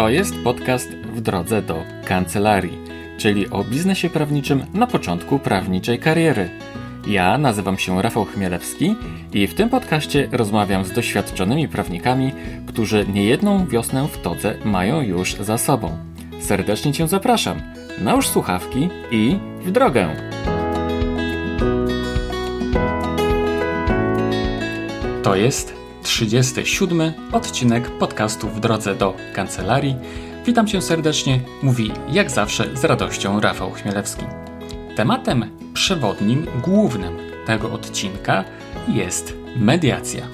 To jest podcast w drodze do kancelarii, czyli o biznesie prawniczym na początku prawniczej kariery. Ja nazywam się Rafał Chmielewski i w tym podcaście rozmawiam z doświadczonymi prawnikami, którzy niejedną wiosnę w todze mają już za sobą. Serdecznie Cię zapraszam. Nałóż słuchawki i w drogę! To jest 37 odcinek podcastu w drodze do kancelarii. Witam cię serdecznie, mówi jak zawsze z radością Rafał Chmielewski. Tematem przewodnim, głównym tego odcinka jest mediacja.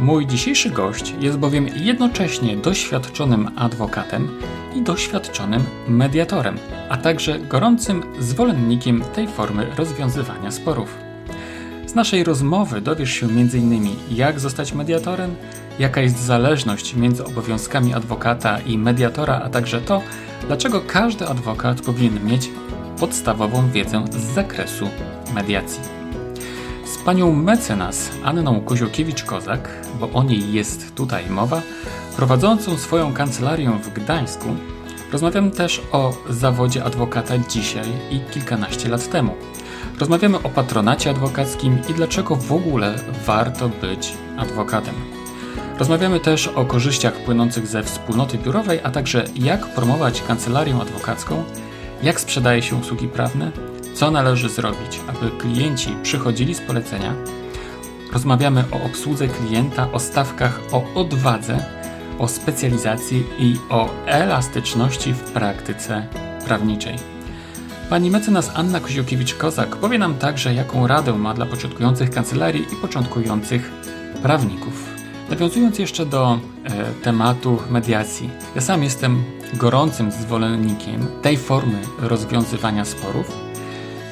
Mój dzisiejszy gość jest bowiem jednocześnie doświadczonym adwokatem i doświadczonym mediatorem, a także gorącym zwolennikiem tej formy rozwiązywania sporów. Z naszej rozmowy dowiesz się m.in. jak zostać mediatorem, jaka jest zależność między obowiązkami adwokata i mediatora, a także to, dlaczego każdy adwokat powinien mieć podstawową wiedzę z zakresu mediacji. Z panią mecenas Anną Koziokiewicz-Kozak, bo o niej jest tutaj mowa, prowadzącą swoją kancelarię w Gdańsku, rozmawiam też o zawodzie adwokata dzisiaj i kilkanaście lat temu – Rozmawiamy o patronacie adwokackim i dlaczego w ogóle warto być adwokatem. Rozmawiamy też o korzyściach płynących ze wspólnoty biurowej, a także jak promować kancelarię adwokacką, jak sprzedaje się usługi prawne, co należy zrobić, aby klienci przychodzili z polecenia. Rozmawiamy o obsłudze klienta, o stawkach, o odwadze, o specjalizacji i o elastyczności w praktyce prawniczej. Pani mecenas Anna Koziokiewicz-Kozak powie nam także, jaką radę ma dla początkujących kancelarii i początkujących prawników. Nawiązując jeszcze do e, tematu mediacji, ja sam jestem gorącym zwolennikiem tej formy rozwiązywania sporów.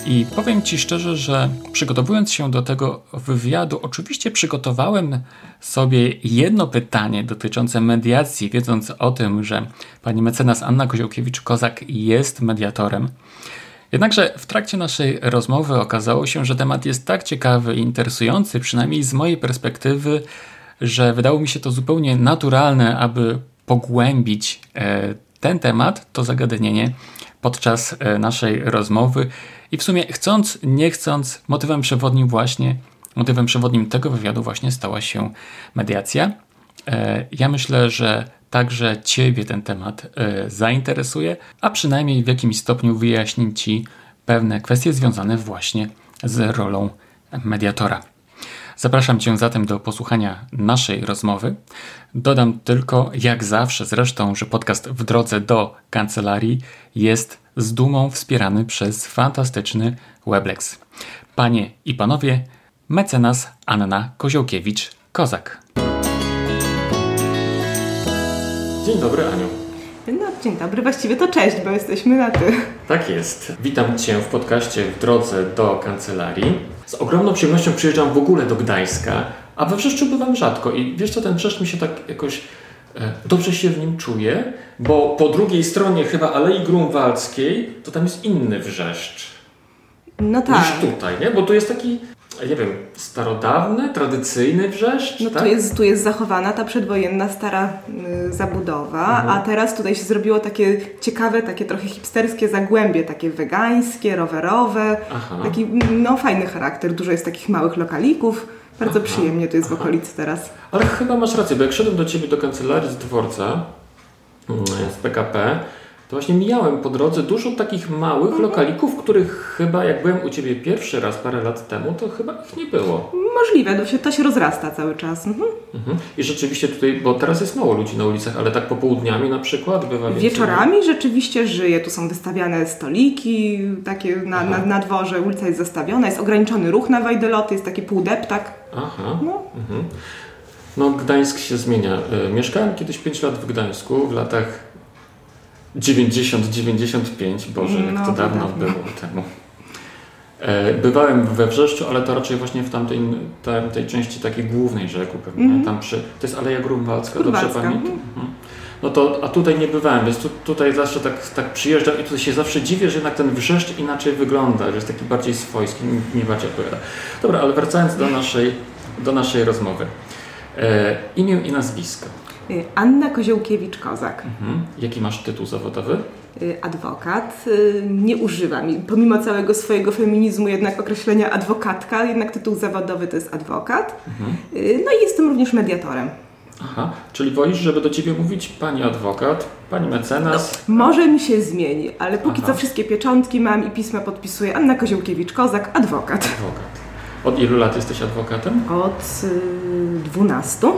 I powiem Ci szczerze, że przygotowując się do tego wywiadu, oczywiście przygotowałem sobie jedno pytanie dotyczące mediacji, wiedząc o tym, że pani mecenas Anna Koziołkiewicz-Kozak jest mediatorem. Jednakże w trakcie naszej rozmowy okazało się, że temat jest tak ciekawy i interesujący, przynajmniej z mojej perspektywy, że wydało mi się to zupełnie naturalne, aby pogłębić e, ten temat, to zagadnienie podczas e, naszej rozmowy. I w sumie chcąc, nie chcąc, motywem przewodnim właśnie, motywem przewodnim tego wywiadu właśnie stała się mediacja. E, ja myślę, że także Ciebie ten temat e, zainteresuje, a przynajmniej w jakimś stopniu wyjaśni Ci pewne kwestie związane właśnie z rolą mediatora. Zapraszam Cię zatem do posłuchania naszej rozmowy. Dodam tylko, jak zawsze zresztą, że podcast w drodze do kancelarii jest z dumą wspierany przez fantastyczny Weblex. Panie i panowie, mecenas Anna Koziołkiewicz-Kozak. Dzień dobry, Aniu. No, dzień dobry, właściwie to cześć, bo jesteśmy na ty. Tak jest. Witam Cię w podcaście w drodze do kancelarii. Z ogromną przyjemnością przyjeżdżam w ogóle do Gdańska, a we Wrzeszczu bywam rzadko i wiesz co, ten Wrzeszcz mi się tak jakoś e, dobrze się w nim czuję, bo po drugiej stronie chyba Alei Grunwaldzkiej to tam jest inny Wrzeszcz. No tak. Niż tutaj, nie? Bo tu jest taki nie wiem, starodawny, tradycyjny wrzeszcz? No tak? tu, jest, tu jest zachowana ta przedwojenna stara y, zabudowa, mhm. a teraz tutaj się zrobiło takie ciekawe, takie trochę hipsterskie zagłębie, takie wegańskie, rowerowe, Aha. taki no fajny charakter, dużo jest takich małych lokalików. Bardzo Aha. przyjemnie to jest w okolicy teraz. Ale chyba masz rację, bo jak szedłem do Ciebie do kancelarii z dworca, mm, z PKP, to właśnie mijałem po drodze dużo takich małych mhm. lokalików, których chyba jak byłem u Ciebie pierwszy raz parę lat temu, to chyba ich nie było. Możliwe, to się, to się rozrasta cały czas. Mhm. Mhm. I rzeczywiście tutaj, bo teraz jest mało ludzi na ulicach, ale tak popołudniami na przykład bywa więcej. Wieczorami rzeczywiście żyje, tu są wystawiane stoliki takie na, na, na, dworze, ulica jest zastawiona, jest ograniczony ruch na wajdeloty, jest taki półdeptak. Aha. No. Mhm. No Gdańsk się zmienia. E, mieszkałem kiedyś 5 lat w Gdańsku w latach 90-95, Boże, jak no, to dawno, dawno było temu. E, bywałem we Wrzeszczu, ale to raczej właśnie w tamtej, tamtej części takiej głównej rzeku pewnie. Mm. Tam przy, to jest Aleja Grunwaldzka, dobrze pamiętam? Mhm. No to, a tutaj nie bywałem, więc tu, tutaj zawsze tak, tak przyjeżdżam i tutaj się zawsze dziwię, że jednak ten Wrzeszcz inaczej wygląda, że jest taki bardziej swojski, nie bardziej odpowiada. Dobra, ale wracając do naszej, do naszej rozmowy. E, imię i nazwisko. Y, Anna Koziołkiewicz-Kozak. Mhm. Jaki masz tytuł zawodowy? Y, adwokat. Y, nie używam, pomimo całego swojego feminizmu, jednak określenia adwokatka, jednak tytuł zawodowy to jest adwokat. Mhm. No i jestem również mediatorem. Aha, czyli wolisz, żeby do ciebie mówić pani adwokat, pani mecenas? No, może mi się zmieni, ale póki Aha. co wszystkie pieczątki mam i pisma podpisuję Anna Koziołkiewicz-Kozak, adwokat. Adwokat. Od ilu lat jesteś adwokatem? Od y, 12.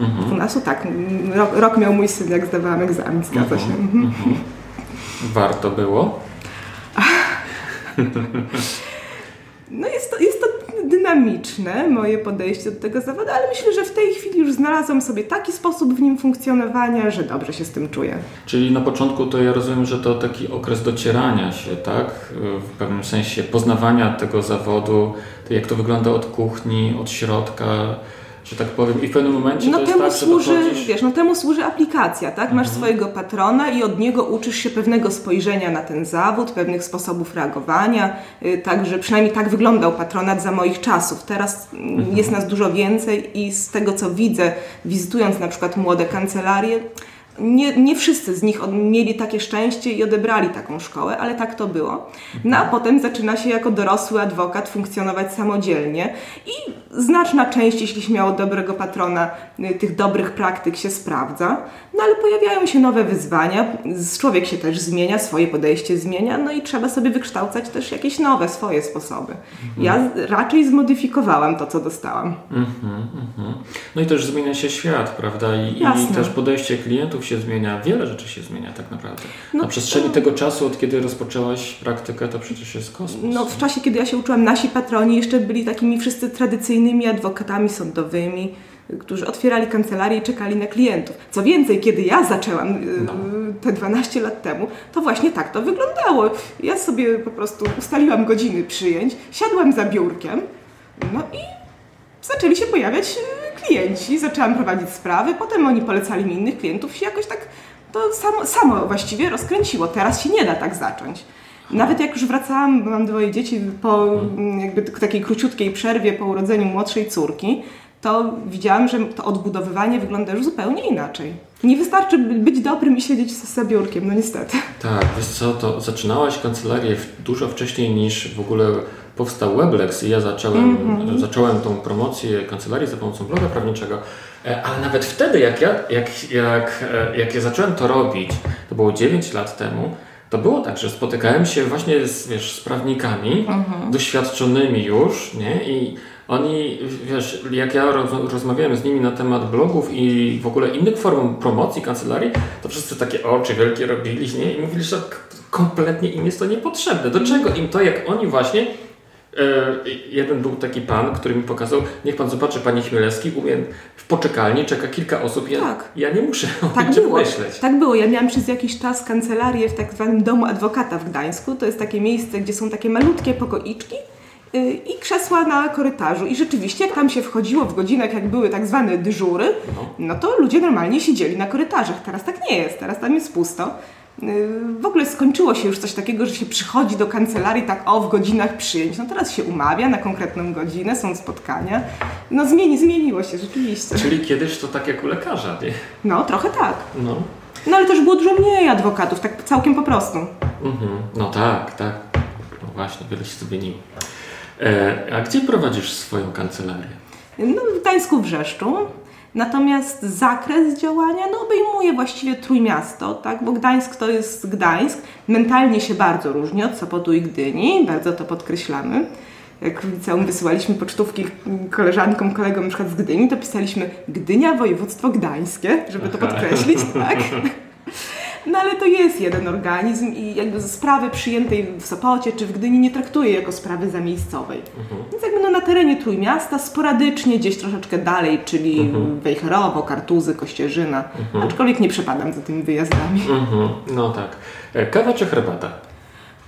Mhm. 12, tak. Rok, rok, miał mój syn, jak zdawałam egzamin, zgadza mhm. się. Mhm. mhm. Warto było? No jest to, jest to dynamiczne moje podejście do tego zawodu, ale myślę, że w tej chwili już znalazłam sobie taki sposób w nim funkcjonowania, że dobrze się z tym czuję. Czyli na początku to ja rozumiem, że to taki okres docierania się, tak? W pewnym sensie poznawania tego zawodu, jak to wygląda od kuchni, od środka że tak powiem, i w pewnym momencie no to temu tak, służy, dochodzisz... wiesz, no temu służy aplikacja, tak? Masz mhm. swojego patrona i od niego uczysz się pewnego spojrzenia na ten zawód, pewnych sposobów reagowania, y, także przynajmniej tak wyglądał patronat za moich czasów. Teraz mhm. jest nas dużo więcej i z tego co widzę, wizytując na przykład młode kancelarie, nie, nie wszyscy z nich mieli takie szczęście i odebrali taką szkołę, ale tak to było. No a potem zaczyna się jako dorosły adwokat funkcjonować samodzielnie i znaczna część, jeśli się miało dobrego patrona, y, tych dobrych praktyk się sprawdza. No ale pojawiają się nowe wyzwania, człowiek się też zmienia, swoje podejście zmienia, no i trzeba sobie wykształcać też jakieś nowe, swoje sposoby. Ja raczej zmodyfikowałam to, co dostałam. Mhm, mhm. No i też zmienia się świat, prawda? I, i też podejście klientów się zmienia, wiele rzeczy się zmienia tak naprawdę. No, Na przestrzeni to... tego czasu, od kiedy rozpoczęłaś praktykę, to przecież jest kosmos. No w czasie, kiedy ja się uczyłam, nasi patroni jeszcze byli takimi wszyscy tradycyjnymi adwokatami sądowymi, którzy otwierali kancelarię i czekali na klientów. Co więcej, kiedy ja zaczęłam y, no. te 12 lat temu, to właśnie tak to wyglądało. Ja sobie po prostu ustaliłam godziny przyjęć, siadłam za biurkiem, no i zaczęli się pojawiać klienci, zaczęłam prowadzić sprawy, potem oni polecali mi innych klientów i jakoś tak to samo, samo właściwie rozkręciło. Teraz się nie da tak zacząć. Nawet jak już wracałam, bo mam dwoje dzieci, po mm, jakby takiej króciutkiej przerwie po urodzeniu młodszej córki, to widziałam, że to odbudowywanie wygląda już zupełnie inaczej. Nie wystarczy być dobrym i siedzieć za biurkiem, no niestety. Tak, wiesz co, to zaczynałaś kancelarię dużo wcześniej niż w ogóle powstał Weblex i ja zacząłem, mm -hmm. zacząłem tą promocję kancelarii za pomocą bloga prawniczego, e, ale nawet wtedy, jak ja, jak, jak, e, jak ja zacząłem to robić, to było 9 lat temu, to było tak, że spotykałem się właśnie z, wiesz, z prawnikami mm -hmm. doświadczonymi już, nie? I oni, wiesz, jak ja roz, rozmawiałem z nimi na temat blogów i w ogóle innych form promocji kancelarii, to wszyscy takie oczy wielkie robili, nie? I mówili, że kompletnie im jest to niepotrzebne. Do czego im to, jak oni właśnie jeden był taki pan, który mi pokazał, niech pan zobaczy, panie Chmielewski, umie, w poczekalni czeka kilka osób, ja, tak. ja nie muszę o tak było. myśleć. Tak było, ja miałam przez jakiś czas kancelarię w tak zwanym domu adwokata w Gdańsku, to jest takie miejsce, gdzie są takie malutkie pokoiczki, Y, i krzesła na korytarzu. I rzeczywiście, jak tam się wchodziło w godzinach, jak były tak zwane dyżury, no. no to ludzie normalnie siedzieli na korytarzach. Teraz tak nie jest, teraz tam jest pusto. Y, w ogóle skończyło się już coś takiego, że się przychodzi do kancelarii tak o w godzinach przyjęć. No teraz się umawia na konkretną godzinę, są spotkania. No zmieni, zmieniło się rzeczywiście. Czyli kiedyś to tak jak u lekarza, nie? No trochę tak. No. No ale też było dużo mniej adwokatów, tak całkiem po prostu. Mhm. No tak, tak. No właśnie, wiele się zmieniło. E, a gdzie prowadzisz swoją kancelarię? No, w Gdańsku Wrzeszczu. Natomiast zakres działania no, obejmuje właściwie Trójmiasto, tak? bo Gdańsk to jest Gdańsk. Mentalnie się bardzo różni od Sopotu i Gdyni, bardzo to podkreślamy. Jak w liceum wysyłaliśmy pocztówki koleżankom, kolegom przykład z Gdyni, to pisaliśmy Gdynia, województwo gdańskie, żeby to podkreślić, tak? No ale to jest jeden organizm i jakby sprawy przyjętej w Sopocie czy w Gdyni nie traktuje jako sprawy zamiejscowej. Mhm. Więc jakby no na terenie Trójmiasta sporadycznie gdzieś troszeczkę dalej, czyli mhm. Wejherowo, Kartuzy, Kościerzyna. Mhm. Aczkolwiek nie przepadam za tymi wyjazdami. Mhm. No tak. E, kawa czy herbata?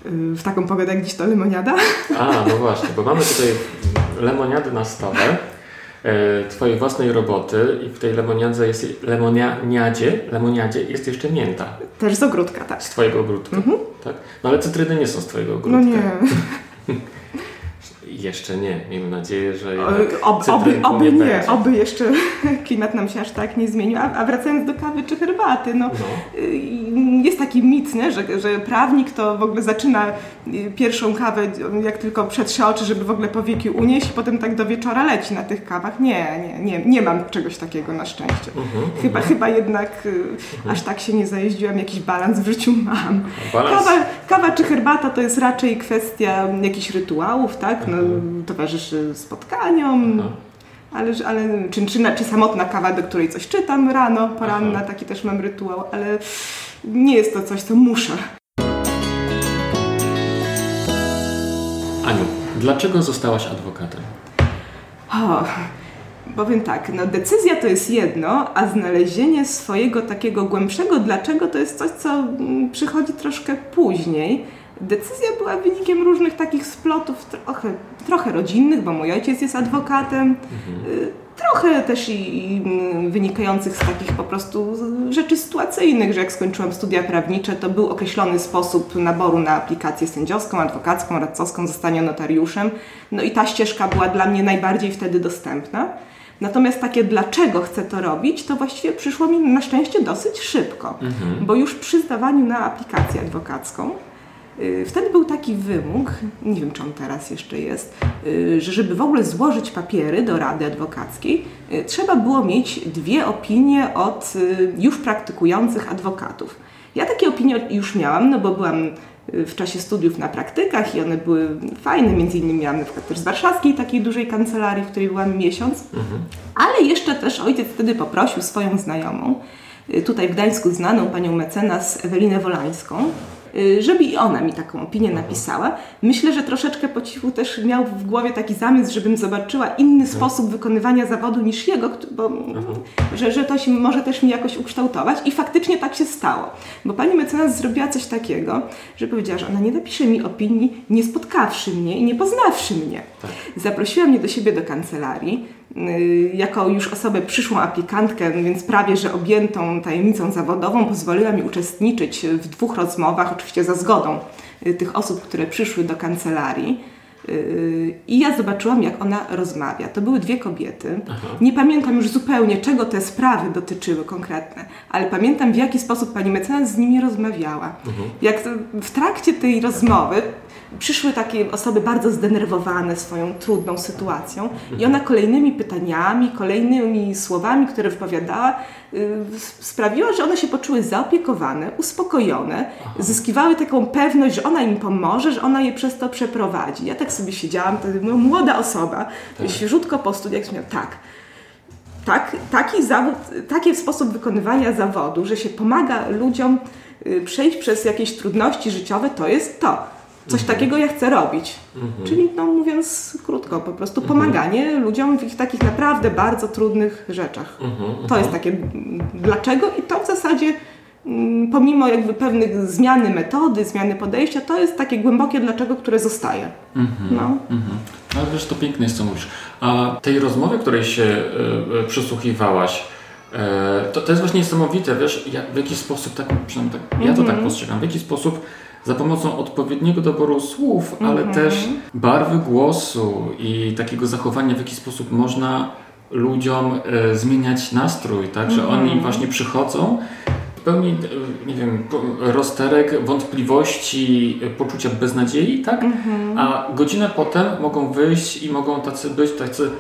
Y, w taką pogodę jak dziś to lemoniada? A, no właśnie, bo mamy tutaj lemoniady na stole. E, Twojej własnej roboty i w tej lemoniadzie jest, lemoniadzie, lemoniadzie jest jeszcze mięta. Też z ogródka, tak. Z Twojego ogródka, mhm. tak? No ale cytryny nie są z Twojego ogródka. No nie. Jeszcze nie. Miejmy nadzieję, że Ob, oby, oby nie, oby jeszcze klimat nam się aż tak nie zmienił. A, a wracając do kawy czy herbaty, no, no. Y, jest taki mit, nie, że, że prawnik to w ogóle zaczyna y, pierwszą kawę, jak tylko przetrze oczy, żeby w ogóle powieki unieść, i potem tak do wieczora leci na tych kawach. Nie, nie, nie, nie mam czegoś takiego na szczęście. Uh mhm, -huh, chyba, uh -huh. chyba jednak uh y, -huh. Mhm. aż tak się nie zajeździłam, jakiś balans w życiu mam. Kawa, kawa czy herbata to jest raczej kwestia jakichś rytuałów, tak? No. Towarzyszy spotkaniom. Ale, ale czy, czy, czy samotna kawa, do której coś czytam rano, poranna, Aha. taki też mam rytuał, ale nie jest to coś, co muszę. Aniu, dlaczego zostałaś adwokatem? O, powiem tak, no decyzja to jest jedno, a znalezienie swojego takiego głębszego dlaczego to jest coś, co mm, przychodzi troszkę później. Decyzja była wynikiem różnych takich splotów, trochę, trochę rodzinnych, bo mój ojciec jest adwokatem, mhm. Y, trochę też i, mm, wynikających z takich po prostu rzeczy sytuacyjnych, że jak skończyłam studia prawnicze, to był określony sposób naboru na aplikację sędziowską, adwokacką, radcowską, zostanie notariuszem. No i ta ścieżka była dla mnie najbardziej wtedy dostępna. Natomiast takie dlaczego chcę to robić, to właściwie przyszło mi na szczęście dosyć szybko, mhm. bo już przy zdawaniu na aplikację adwokacką Wtedy był taki wymóg, nie wiem czy on teraz jeszcze jest, y, że żeby w ogóle złożyć papiery do rady adwokackiej, y, trzeba było mieć dwie opinie od już praktykujących adwokatów. Ja takie opinie już miałam, no bo byłam w czasie studiów na praktykach i one były fajne, między innymi miałam na przykład też z warszawskiej takiej dużej kancelarii, w której byłam miesiąc, mhm. ale jeszcze też ojciec wtedy poprosił swoją znajomą, y, tutaj w Gdańsku znaną panią mecenas Ewelinę Wolańską, Y, żeby i ona mi taką opinię mhm. napisała. Myślę, że troszeczkę po cichu też miał w głowie taki zamysł, żebym zobaczyła inny mhm. sposób wykonywania zawodu niż jego, bo, mhm. że, że to się może też mi jakoś ukształtować i faktycznie tak się stało. Bo pani mecenas zrobiła coś takiego, że powiedziała, że ona nie napisze mi opinii nie spotkawszy mnie i nie poznawszy mnie. Tak. Zaprosiła mnie do siebie do kancelarii, Y, jako już osobę przyszłą aplikantkę, więc prawie że objętą tajemnicą zawodową, pozwoliła mi uczestniczyć w dwóch rozmowach, oczywiście za zgodą y, tych osób, które przyszły do kancelarii. Y, I ja zobaczyłam, jak ona rozmawia. To były dwie kobiety. Aha. Nie pamiętam już zupełnie, czego te sprawy dotyczyły konkretne, ale pamiętam, w jaki sposób pani mecenas z nimi rozmawiała. Mhm. Jak w trakcie tej rozmowy przyszły takie osoby bardzo zdenerwowane swoją trudną sytuacją i ona kolejnymi pytaniami, kolejnymi słowami, które wypowiadała, yy, sprawiła, że one się poczuły zaopiekowane, uspokojone, zyskiwały taką pewność, że ona im pomoże, że ona je przez to przeprowadzi. Ja tak sobie siedziałam, to no, młoda osoba, tak. świeżutko po studiach, miał tak, tak, taki zawód, taki sposób wykonywania zawodu, że się pomaga ludziom y, przejść przez jakieś trudności życiowe, to jest to coś mhm. takiego ja chcę robić. Mhm. Czyli, no mówiąc krótko, po prostu mhm. pomaganie ludziom w ich takich naprawdę bardzo trudnych rzeczach. To jest takie dlaczego i to w zasadzie mm, pomimo jakby pewnych zmiany metody, zmiany podejścia, to jest takie głębokie dlaczego, które zostaje. Mhm. No. Mhm. No ale wiesz, to piękne jest co mówisz. A tej rozmowie, której się y, przysłuchiwałaś, to, to jest właśnie niesamowite, wiesz, jak, w jaki sposób, tak, przynajmniej tak, ja to tak postrzegam, w jaki sposób za pomocą odpowiedniego doboru słów, ale mm -hmm. też barwy głosu i takiego zachowania, w jaki sposób można ludziom e, zmieniać nastrój, tak, że mm -hmm. oni właśnie przychodzą pełni, e, nie wiem, rozterek wątpliwości, e, poczucia beznadziei, tak? Mm -hmm. A godzinę potem mogą wyjść i mogą tacy być, tacy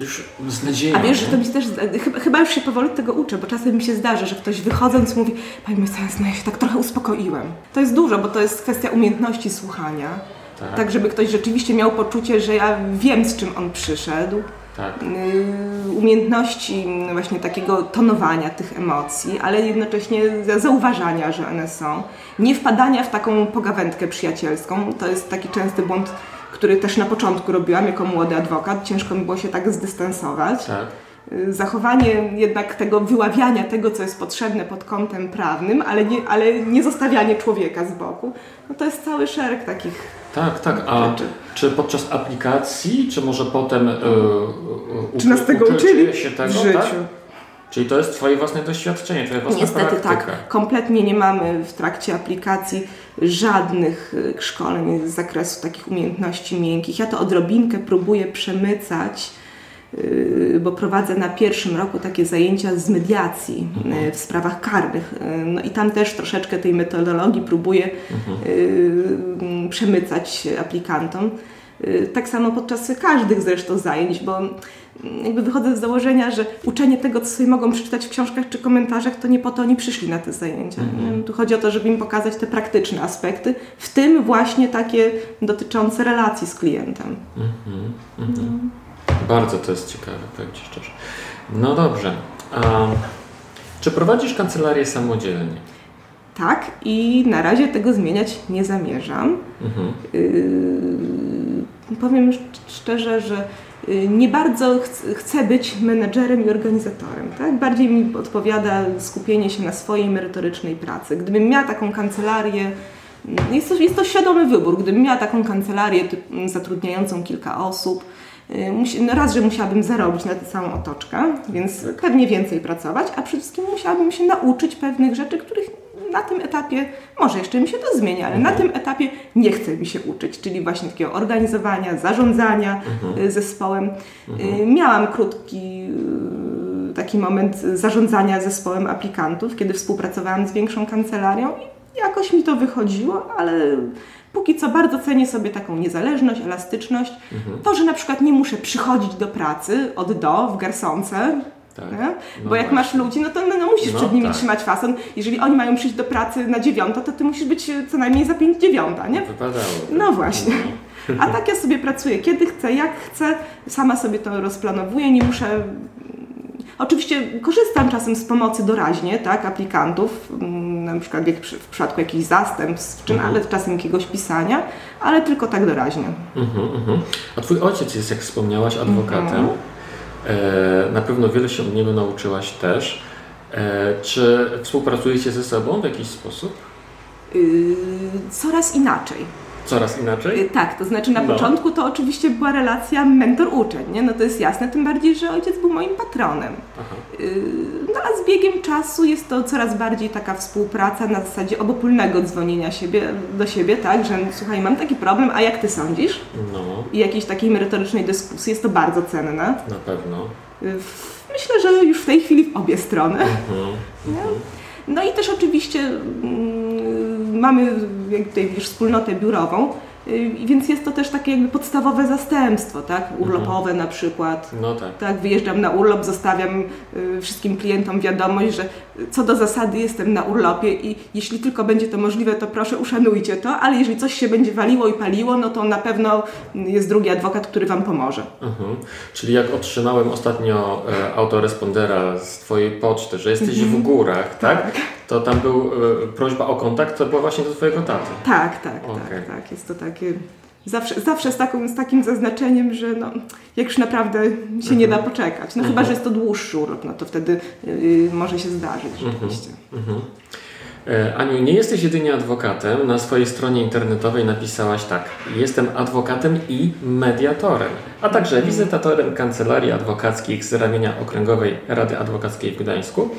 już z nadzieją. A wiesz, że to mi też, chyba, chyba już się powoli tego uczę, bo czasem mi się zdarza, że ktoś wychodząc mówi, Pani mecenas, no ja się tak trochę uspokoiłem. To jest dużo, bo to jest kwestia umiejętności słuchania. Tak. tak, żeby ktoś rzeczywiście miał poczucie, że ja wiem, z czym on przyszedł. Tak. Y, umiejętności właśnie takiego tonowania tych emocji, ale jednocześnie zauważania, że one są. Nie wpadania w taką pogawędkę przyjacielską. To jest taki częsty błąd który też na początku robiłam jako młody adwokat. Ciężko mi było się tak zdystansować. Tak. Y, zachowanie jednak tego wyławiania tego, co jest potrzebne pod kątem prawnym, ale nie, ale nie zostawianie człowieka z boku, no to jest cały szereg takich tak, tak. A rzeczy. czy podczas aplikacji, czy może potem yy, Czy nas tego uczyli się tego, w życiu? Tak? Czyli to jest Twoje własne doświadczenie, Twoja własna Niestety praktyka. tak. Kompletnie nie mamy w trakcie aplikacji żadnych y, szkoleń z zakresu takich umiejętności miękkich. Ja to odrobinkę próbuję przemycać, y, bo prowadzę na pierwszym roku takie zajęcia z mediacji y, mhm. w sprawach karnych. No i tam też troszeczkę tej metodologii próbuję mhm. przemycać aplikantom. Tak samo podczas każdych zresztą zajęć, bo jakby wychodzę z założenia, że uczenie tego, co sobie mogą przeczytać w książkach czy komentarzach, to nie po to oni przyszli na te zajęcia. Mm -hmm. Tu chodzi o to, żeby im pokazać te praktyczne aspekty, w tym właśnie takie dotyczące relacji z klientem. Mm -hmm. Mm -hmm. Bardzo to jest ciekawe, powiem Ci szczerze. No dobrze. A, czy prowadzisz kancelarię samodzielnie? Tak i na razie tego zmieniać nie zamierzam. Yy, powiem szczerze, że Y, nie bardzo chcę być menedżerem i organizatorem. Tak? Bardziej mi odpowiada skupienie się na swojej merytorycznej pracy. Gdybym miała taką kancelarię, mm, jest to, jest to świadomy wybór, gdybym miała taką kancelarię zatrudniającą kilka osób, y, no raz, że musiałabym zarobić na tę całą otoczkę, więc pewnie więcej pracować, a przede wszystkim musiałabym się nauczyć pewnych rzeczy, których na tym etapie, może jeszcze mi się to zmienia, ale mhm. na tym etapie nie chce mi się uczyć, czyli właśnie takiego organizowania, zarządzania mhm. Y, zespołem. Mhm. Y, miałam krótki y, taki moment zarządzania zespołem aplikantów, kiedy współpracowałam z większą kancelarią i jakoś mi to wychodziło, ale póki co bardzo cenię sobie taką niezależność, elastyczność. Mhm. To, że na przykład nie muszę przychodzić do pracy od do w garsonce, tak. No Bo no jak właśnie. masz ludzi, no to no, no musisz no, przed nimi tak. trzymać fason. Jeżeli oni mają przyjść do pracy na dziewiątą, to ty musisz być co najmniej za pięć dziewiąta, nie? Wypadało. No właśnie. No. A tak ja sobie pracuję kiedy chcę, jak chcę, sama sobie to rozplanowuję, nie muszę Oczywiście korzystam czasem z pomocy doraźnie, tak, aplikantów, mm, na przykład w przypadku jakichś zastępstw, czy mhm. nawet czasem jakiegoś pisania, ale tylko tak doraźnie. Mhm, mhm. A twój ojciec jest, jak wspomniałaś, adwokatem. Mhm. E, na pewno wiele się niego nauczyłaś też. E, czy współpracujecie ze sobą w jakiś sposób? Yy, coraz inaczej. Coraz inaczej? Yy, tak, to znaczy na no. początku to oczywiście była relacja mentor-uczeń, nie? no to jest jasne, tym bardziej, że ojciec był moim patronem. Yy, no a z biegiem czasu jest to coraz bardziej taka współpraca na zasadzie obopólnego dzwonienia siebie, do siebie, tak, że słuchaj, mam taki problem, a jak ty sądzisz? No. I jakiejś takiej merytorycznej dyskusji, jest to bardzo cenne. Na pewno. Yy, myślę, że już w tej chwili w obie strony. Mhm. No i też oczywiście mm, mamy tutaj już wspólnotę biurową, więc jest to też takie jakby podstawowe zastępstwo, tak? Urlopowe mhm. na przykład. No tak. tak. Wyjeżdżam na urlop, zostawiam y, wszystkim klientom wiadomość, że co do zasady jestem na urlopie i jeśli tylko będzie to możliwe, to proszę uszanujcie to, ale jeżeli coś się będzie waliło i paliło, no to na pewno jest drugi adwokat, który Wam pomoże. Mhm. Czyli jak otrzymałem ostatnio e, autorespondera z Twojej poczty, że jesteś mhm. w górach, tak? tak? To tam był e, prośba o kontakt, to była właśnie do Twojego taty. Tak, tak, okay. tak, tak. Jest to takie zawsze, zawsze z, taką, z takim zaznaczeniem, że no, jak już naprawdę się nie da mhm. poczekać. No mhm. chyba, że jest to dłuższy urlop, no to wtedy yy, może się zdarzyć mhm. rzeczywiście. Mhm. E, Aniu, nie jesteś jedynie adwokatem. Na swojej stronie internetowej napisałaś tak. Jestem adwokatem i mediatorem, a także wizytatorem kancelarii adwokackich z ramienia Okręgowej Rady Adwokackiej w Gdańsku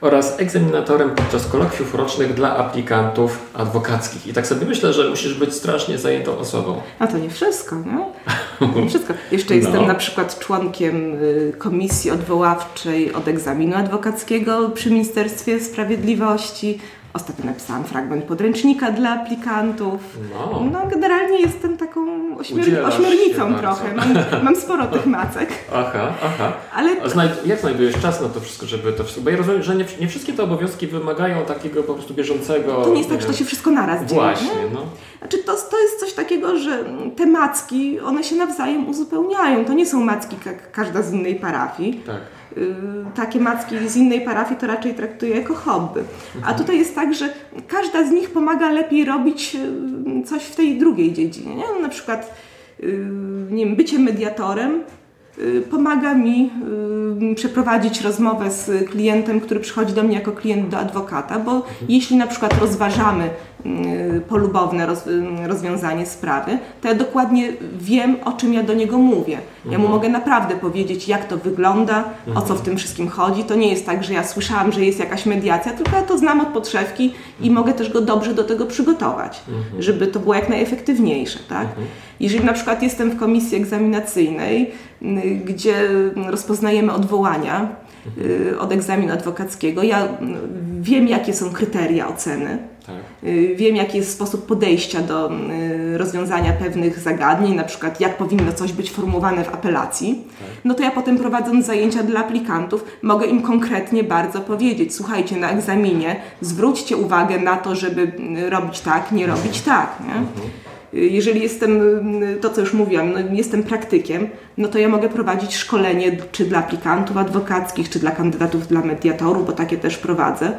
oraz egzaminatorem podczas kolokwiów rocznych dla aplikantów adwokackich. I tak sobie myślę, że musisz być strasznie zajętą osobą. A to nie wszystko, nie? Nie wszystko. Jeszcze jestem no. na przykład członkiem y, komisji odwoławczej od egzaminu adwokackiego przy Ministerstwie Sprawiedliwości. Ostatnio napisałam fragment podręcznika dla aplikantów. No, no generalnie jestem taką ośmior ośmiornicą trochę. Mam, mam, sporo tych macek. Aha, aha. Ale znajd jak znajdujesz czas na to wszystko, żeby to wszystko... Bo ja rozumiem, że nie, nie, wszystkie te obowiązki wymagają takiego po prostu bieżącego... To nie jest tak, że to się wszystko naraz dzieje. Właśnie, no. Znaczy to, to jest coś takiego, że te macki, one się nawzajem uzupełniają. To nie są macki jak każda z innej parafii. Tak Y, takie macki z innej parafii to raczej traktuję jako hobby. A mhm. tutaj jest tak, że każda z nich pomaga lepiej robić y, coś w tej drugiej dziedzinie. Nie? No, na przykład nie wiem, bycie mediatorem y, pomaga mi y, przeprowadzić rozmowę z klientem, który przychodzi do mnie jako klient do adwokata, bo mhm. jeśli na przykład rozważamy y, polubowne roz, rozwiązanie sprawy, to ja dokładnie wiem, o czym ja do niego mówię. Ja mu mhm. mogę naprawdę powiedzieć, jak to wygląda, o co w mhm. tym wszystkim chodzi. To nie jest tak, że ja słyszałam, że jest jakaś mediacja, tylko ja to znam od podszewki i mogę też go dobrze do tego przygotować, żeby to było jak najefektywniejsze. Tak? Jeżeli na przykład jestem w komisji egzaminacyjnej, gdzie rozpoznajemy odwołania y, od egzaminu adwokackiego, ja wiem, jakie są kryteria oceny. Tak. Y, wiem, jaki jest sposób podejścia do y, rozwiązania pewnych zagadnień, na przykład jak powinno coś być formułowane w apelacji. Tak. No to ja potem prowadząc zajęcia dla aplikantów, mogę im konkretnie bardzo powiedzieć: słuchajcie, na egzaminie zwróćcie uwagę na to, żeby robić tak, nie robić tak. Nie? Mhm jeżeli jestem, to co już mówiłam, no jestem praktykiem, no to ja mogę prowadzić szkolenie czy dla aplikantów adwokackich, czy dla kandydatów dla mediatorów, bo takie też prowadzę,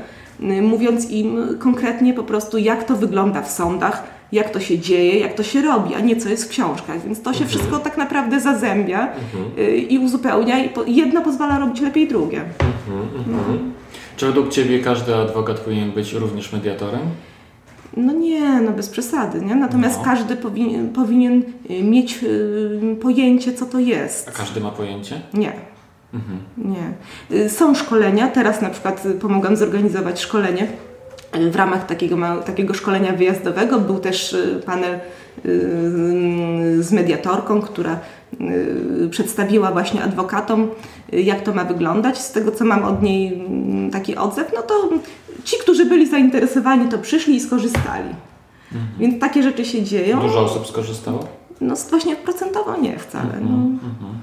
mówiąc im konkretnie po prostu, jak to wygląda w sądach, jak to się dzieje, jak to się robi, a nie co jest w książkach. Więc to się mhm. wszystko tak naprawdę zazębia mhm. Y, i uzupełnia i jedno pozwala robić lepiej drugie. Mhm, mhm. Czy według Ciebie każdy adwokat powinien być również mediatorem? No nie, no bez przesady, nie? Natomiast no. każdy powinien, powinien y, mieć y, pojęcie, co to jest. A każdy ma pojęcie? Nie. Mhm. Nie. Y, są szkolenia, teraz na przykład pomogłam zorganizować szkolenie w ramach takiego, takiego szkolenia wyjazdowego. Był też panel z mediatorką, która przedstawiła właśnie adwokatom, jak to ma wyglądać. Z tego, co mam od niej mm, taki odzew, no to ci, którzy byli zainteresowani, to przyszli i skorzystali. Mhm. Więc takie rzeczy się dzieją. Dużo osób skorzystało? No właśnie procentowo nie wcale. Mhm. No. Mhm.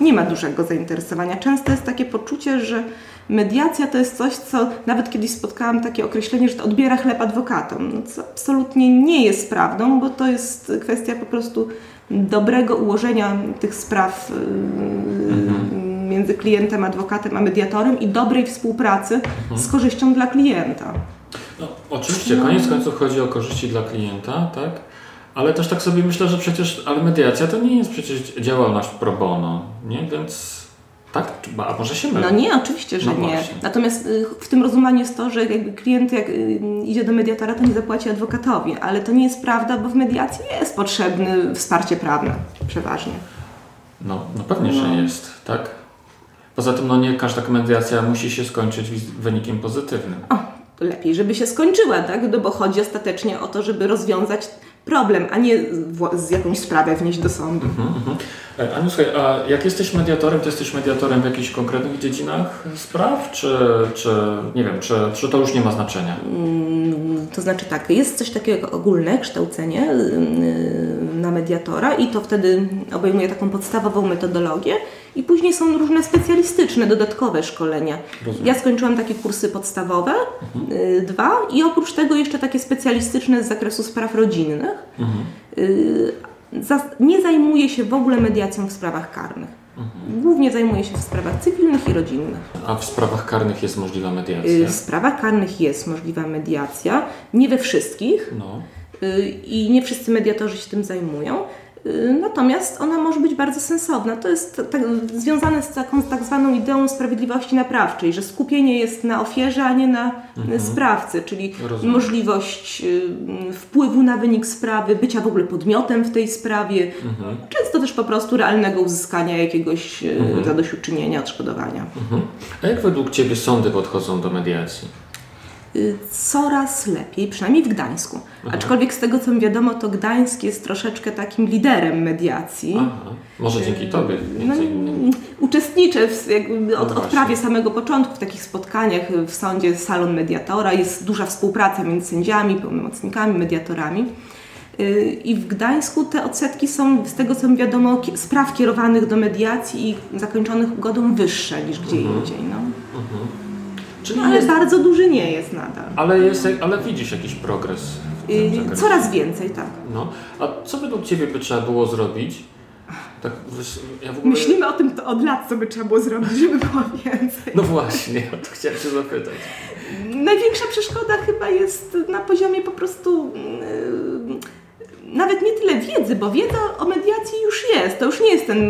Nie ma dużego zainteresowania. Często jest takie poczucie, że mediacja to jest coś, co nawet kiedyś spotkałam takie określenie, że to odbiera chleb adwokatom. No, co absolutnie nie jest prawdą, bo to jest kwestia po prostu dobrego ułożenia tych spraw. Yy, mhm między klientem, adwokatem a mediatorem i dobrej współpracy mhm. z korzyścią dla klienta. No, oczywiście, koniec końców chodzi o korzyści dla klienta, tak? Ale też tak sobie myślę, że przecież, ale mediacja to nie jest przecież działalność pro bono, nie? Więc tak? A może się mylę? No nie, oczywiście, że no nie. Natomiast y, w tym rozumieniu jest to, że jakby klient jak y, idzie do mediatora, to nie zapłaci adwokatowi, ale to nie jest prawda, bo w mediacji jest potrzebne wsparcie prawne przeważnie. No, no pewnie, no. że jest, tak? Poza tym no nie każda mediacja musi się skończyć wynikiem pozytywnym. O, lepiej, żeby się skończyła, tak? No bo chodzi ostatecznie o to, żeby rozwiązać problem, a nie z jakąś sprawę wnieść do sądu. Mhm, mhm. E, Aniu, słuchaj, a jak jesteś mediatorem, to jesteś mediatorem w jakichś konkretnych dziedzinach spraw, czy, czy nie wiem, czy, czy to już nie ma znaczenia? Mm, to znaczy tak, jest coś takiego jak ogólne kształcenie y, na mediatora i to wtedy obejmuje taką podstawową metodologię i później są różne specjalistyczne, dodatkowe szkolenia. Rozumiem. Ja skończyłam takie kursy podstawowe, mhm. Y, dwa i oprócz tego jeszcze takie specjalistyczne z zakresu spraw rodzinnych. Mhm. Y, nie zajmuję się w ogóle mediacją w sprawach karnych. Mhm. Głównie zajmuję się w sprawach cywilnych i rodzinnych. A w sprawach karnych jest możliwa mediacja? W sprawach karnych jest możliwa mediacja. Nie we wszystkich. No. Y, I nie wszyscy mediatorzy się tym zajmują. Y, natomiast ona może być bardzo sensowna. To jest tak, związane z taką tak zwaną ideą sprawiedliwości naprawczej, że skupienie jest na ofierze, a nie na mhm. sprawcy, czyli Rozumiem. możliwość y, wpływu na wynik sprawy, bycia w ogóle podmiotem w tej sprawie, mhm. często też po prostu realnego uzyskania jakiegoś y, mhm. zadośćuczynienia, odszkodowania. Mhm. A jak według Ciebie sądy podchodzą do mediacji? Y, coraz lepiej, przynajmniej w Gdańsku. Aha. Aczkolwiek z tego co mi wiadomo, to Gdańsk jest troszeczkę takim liderem mediacji. Aha. Może dzięki Tobie. No, uczestniczę w, jakby od, no od prawie samego początku w takich spotkaniach w sądzie salon mediatora. Jest duża współpraca między sędziami, pełnomocnikami, mediatorami. Y, I w Gdańsku te odsetki są, z tego co mi wiadomo, spraw kierowanych do mediacji i zakończonych ugodą wyższe niż gdzie mhm. indziej. No. Czyli ale jest, bardzo duży nie jest nadal. Ale, jest, ale widzisz jakiś progres? Yy, coraz więcej, tak. No. A co według Ciebie by trzeba było zrobić? Tak, ja ogóle... Myślimy o tym od lat, co by trzeba było zrobić, żeby było więcej. No właśnie, o to chciałem Cię zapytać. Największa przeszkoda chyba jest na poziomie po prostu yy, nawet nie tyle wiedzy, bo wiedza o mediacji już jest. To już nie jest ten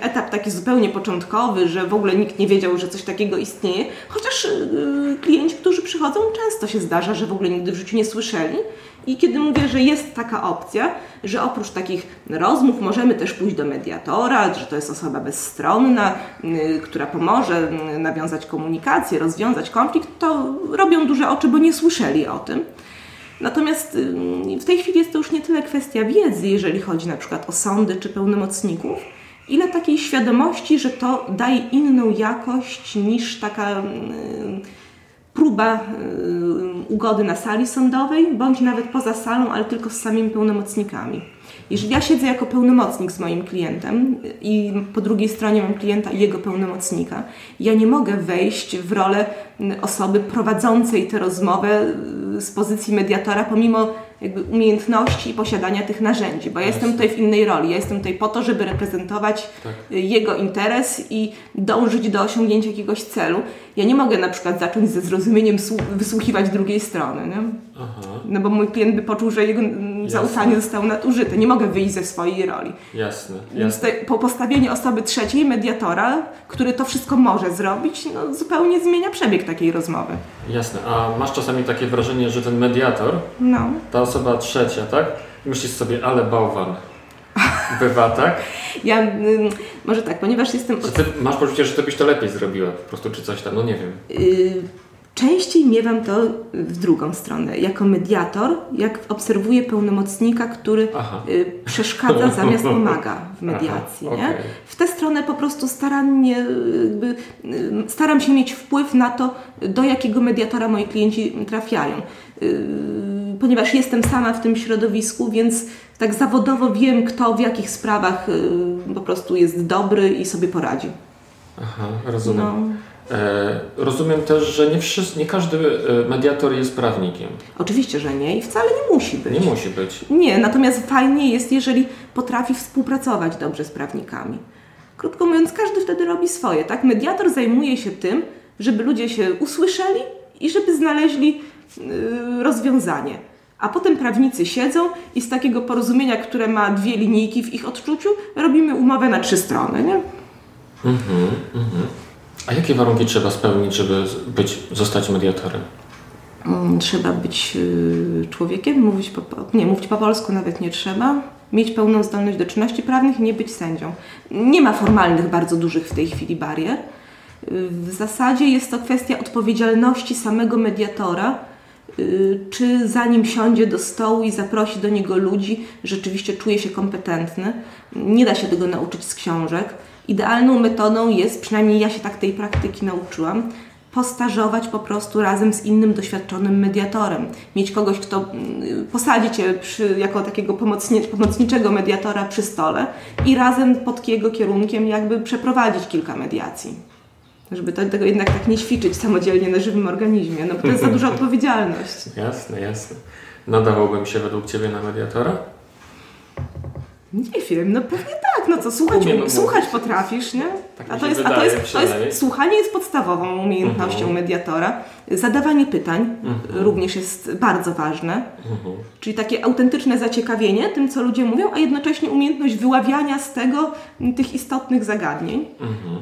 etap taki zupełnie początkowy, że w ogóle nikt nie wiedział, że coś takiego istnieje. Chociaż yy, klienci, którzy przychodzą, często się zdarza, że w ogóle nigdy w życiu nie słyszeli. I kiedy mówię, że jest taka opcja, że oprócz takich rozmów możemy też pójść do mediatora, że to jest osoba bezstronna, yy, która pomoże yy, nawiązać komunikację, rozwiązać konflikt, to robią duże oczy, bo nie słyszeli o tym. Natomiast w tej chwili jest to już nie tyle kwestia wiedzy, jeżeli chodzi na przykład o sądy czy pełnomocników, ile takiej świadomości, że to daje inną jakość niż taka próba ugody na sali sądowej, bądź nawet poza salą, ale tylko z samymi pełnomocnikami. Jeżeli ja siedzę jako pełnomocnik z moim klientem i po drugiej stronie mam klienta i jego pełnomocnika, ja nie mogę wejść w rolę osoby prowadzącej tę rozmowę z pozycji mediatora, pomimo umiejętności i posiadania tych narzędzi, bo ja jestem tutaj w innej roli. Ja jestem tutaj po to, żeby reprezentować tak. jego interes i dążyć do osiągnięcia jakiegoś celu. Ja nie mogę na przykład zacząć ze zrozumieniem wysłuchiwać drugiej strony, no bo mój klient by poczuł, że jego jasne. zaufanie zostało nadużyte. Nie mogę wyjść ze swojej roli. Jasne. Więc po postawieniu osoby trzeciej, mediatora, który to wszystko może zrobić, no, zupełnie zmienia przebieg takiej rozmowy. Jasne. A masz czasami takie wrażenie, że ten mediator, no. ta osoba trzecia, tak? Myślisz sobie, ale bałwan. Bywa, tak? Ja, y, może tak, ponieważ jestem... Ty masz poczucie, że ty byś to lepiej zrobiła po prostu, czy coś tam, no nie wiem. Y Częściej miewam to w drugą stronę. Jako mediator, jak obserwuję pełnomocnika, który Aha. Y, przeszkadza zamiast pomaga w mediacji. Aha, okay. W tę stronę po prostu starannie, jakby, y, staram się mieć wpływ na to, do jakiego mediatora moi klienci trafiają. Y, ponieważ jestem sama w tym środowisku, więc tak zawodowo wiem, kto w jakich sprawach po prostu jest dobry i sobie poradzi. Aha, rozumiem. No. E, rozumiem też, że nie, wszyscy, nie każdy e, mediator jest prawnikiem. Oczywiście, że nie i wcale nie musi być. Nie musi być. Nie, natomiast fajnie jest, jeżeli potrafi współpracować dobrze z prawnikami. Krótko mówiąc, każdy wtedy robi swoje, tak? Mediator zajmuje się tym, żeby ludzie się usłyszeli i żeby znaleźli yy, rozwiązanie. A potem prawnicy siedzą i z takiego porozumienia, które ma dwie linijki w ich odczuciu, robimy umowę na trzy strony, nie? Mhm, mhm. A jakie warunki trzeba spełnić, żeby być, zostać mediatorem? Mm, trzeba być y, człowiekiem, mówić po, nie, mówić po polsku nawet nie trzeba, mieć pełną zdolność do czynności prawnych i nie być sędzią. Nie ma formalnych, bardzo dużych w tej chwili barier. Y, w zasadzie jest to kwestia odpowiedzialności samego mediatora, czy zanim siądzie do stołu i zaprosi do niego ludzi, rzeczywiście czuje się kompetentny. Nie da się tego nauczyć z książek. Idealną metodą jest, przynajmniej ja się tak tej praktyki nauczyłam, postażować po prostu razem z innym doświadczonym mediatorem. Mieć kogoś, kto mm, posadzi Cię przy, jako takiego pomocni pomocniczego mediatora przy stole i razem pod jego kierunkiem jakby przeprowadzić kilka mediacji. Żeby to, tego jednak tak nie ćwiczyć samodzielnie na żywym organizmie, no bo to jest za duża odpowiedzialność. Jasne, jasne. Nadawałbym się według Ciebie na mediatora? Nie wiem, no pewnie tak, no co, słuchać, słuchać potrafisz, nie? Tak a to jest, a to jest, to jest, słuchanie jest podstawową umiejętnością mhm. mediatora. Zadawanie pytań mhm. również jest bardzo ważne, mhm. czyli takie autentyczne zaciekawienie tym, co ludzie mówią, a jednocześnie umiejętność wyławiania z tego tych istotnych zagadnień.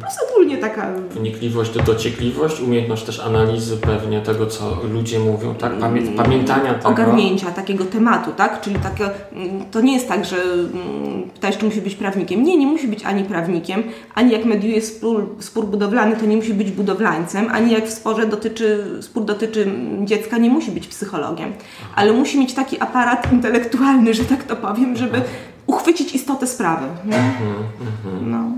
Plus ogólnie taka... Wnikliwość, dociekliwość, umiejętność też analizy pewnie tego, co ludzie mówią, tak? Pamię mm, pamiętania tego. Ogarnięcia takiego tematu, tak? Czyli takie, mm, to nie jest tak, że mm, pytałeś, czy musi być prawnikiem. Nie, nie musi być ani prawnikiem, ani jak mediuje spór, spór budowlany, to nie musi być budowlańcem, ani jak w sporze dotyczy, spór dotyczy dziecka, nie musi być psychologiem. Ale musi mieć taki aparat intelektualny, że tak to powiem, żeby uchwycić istotę sprawy. Mhm, mhm. No.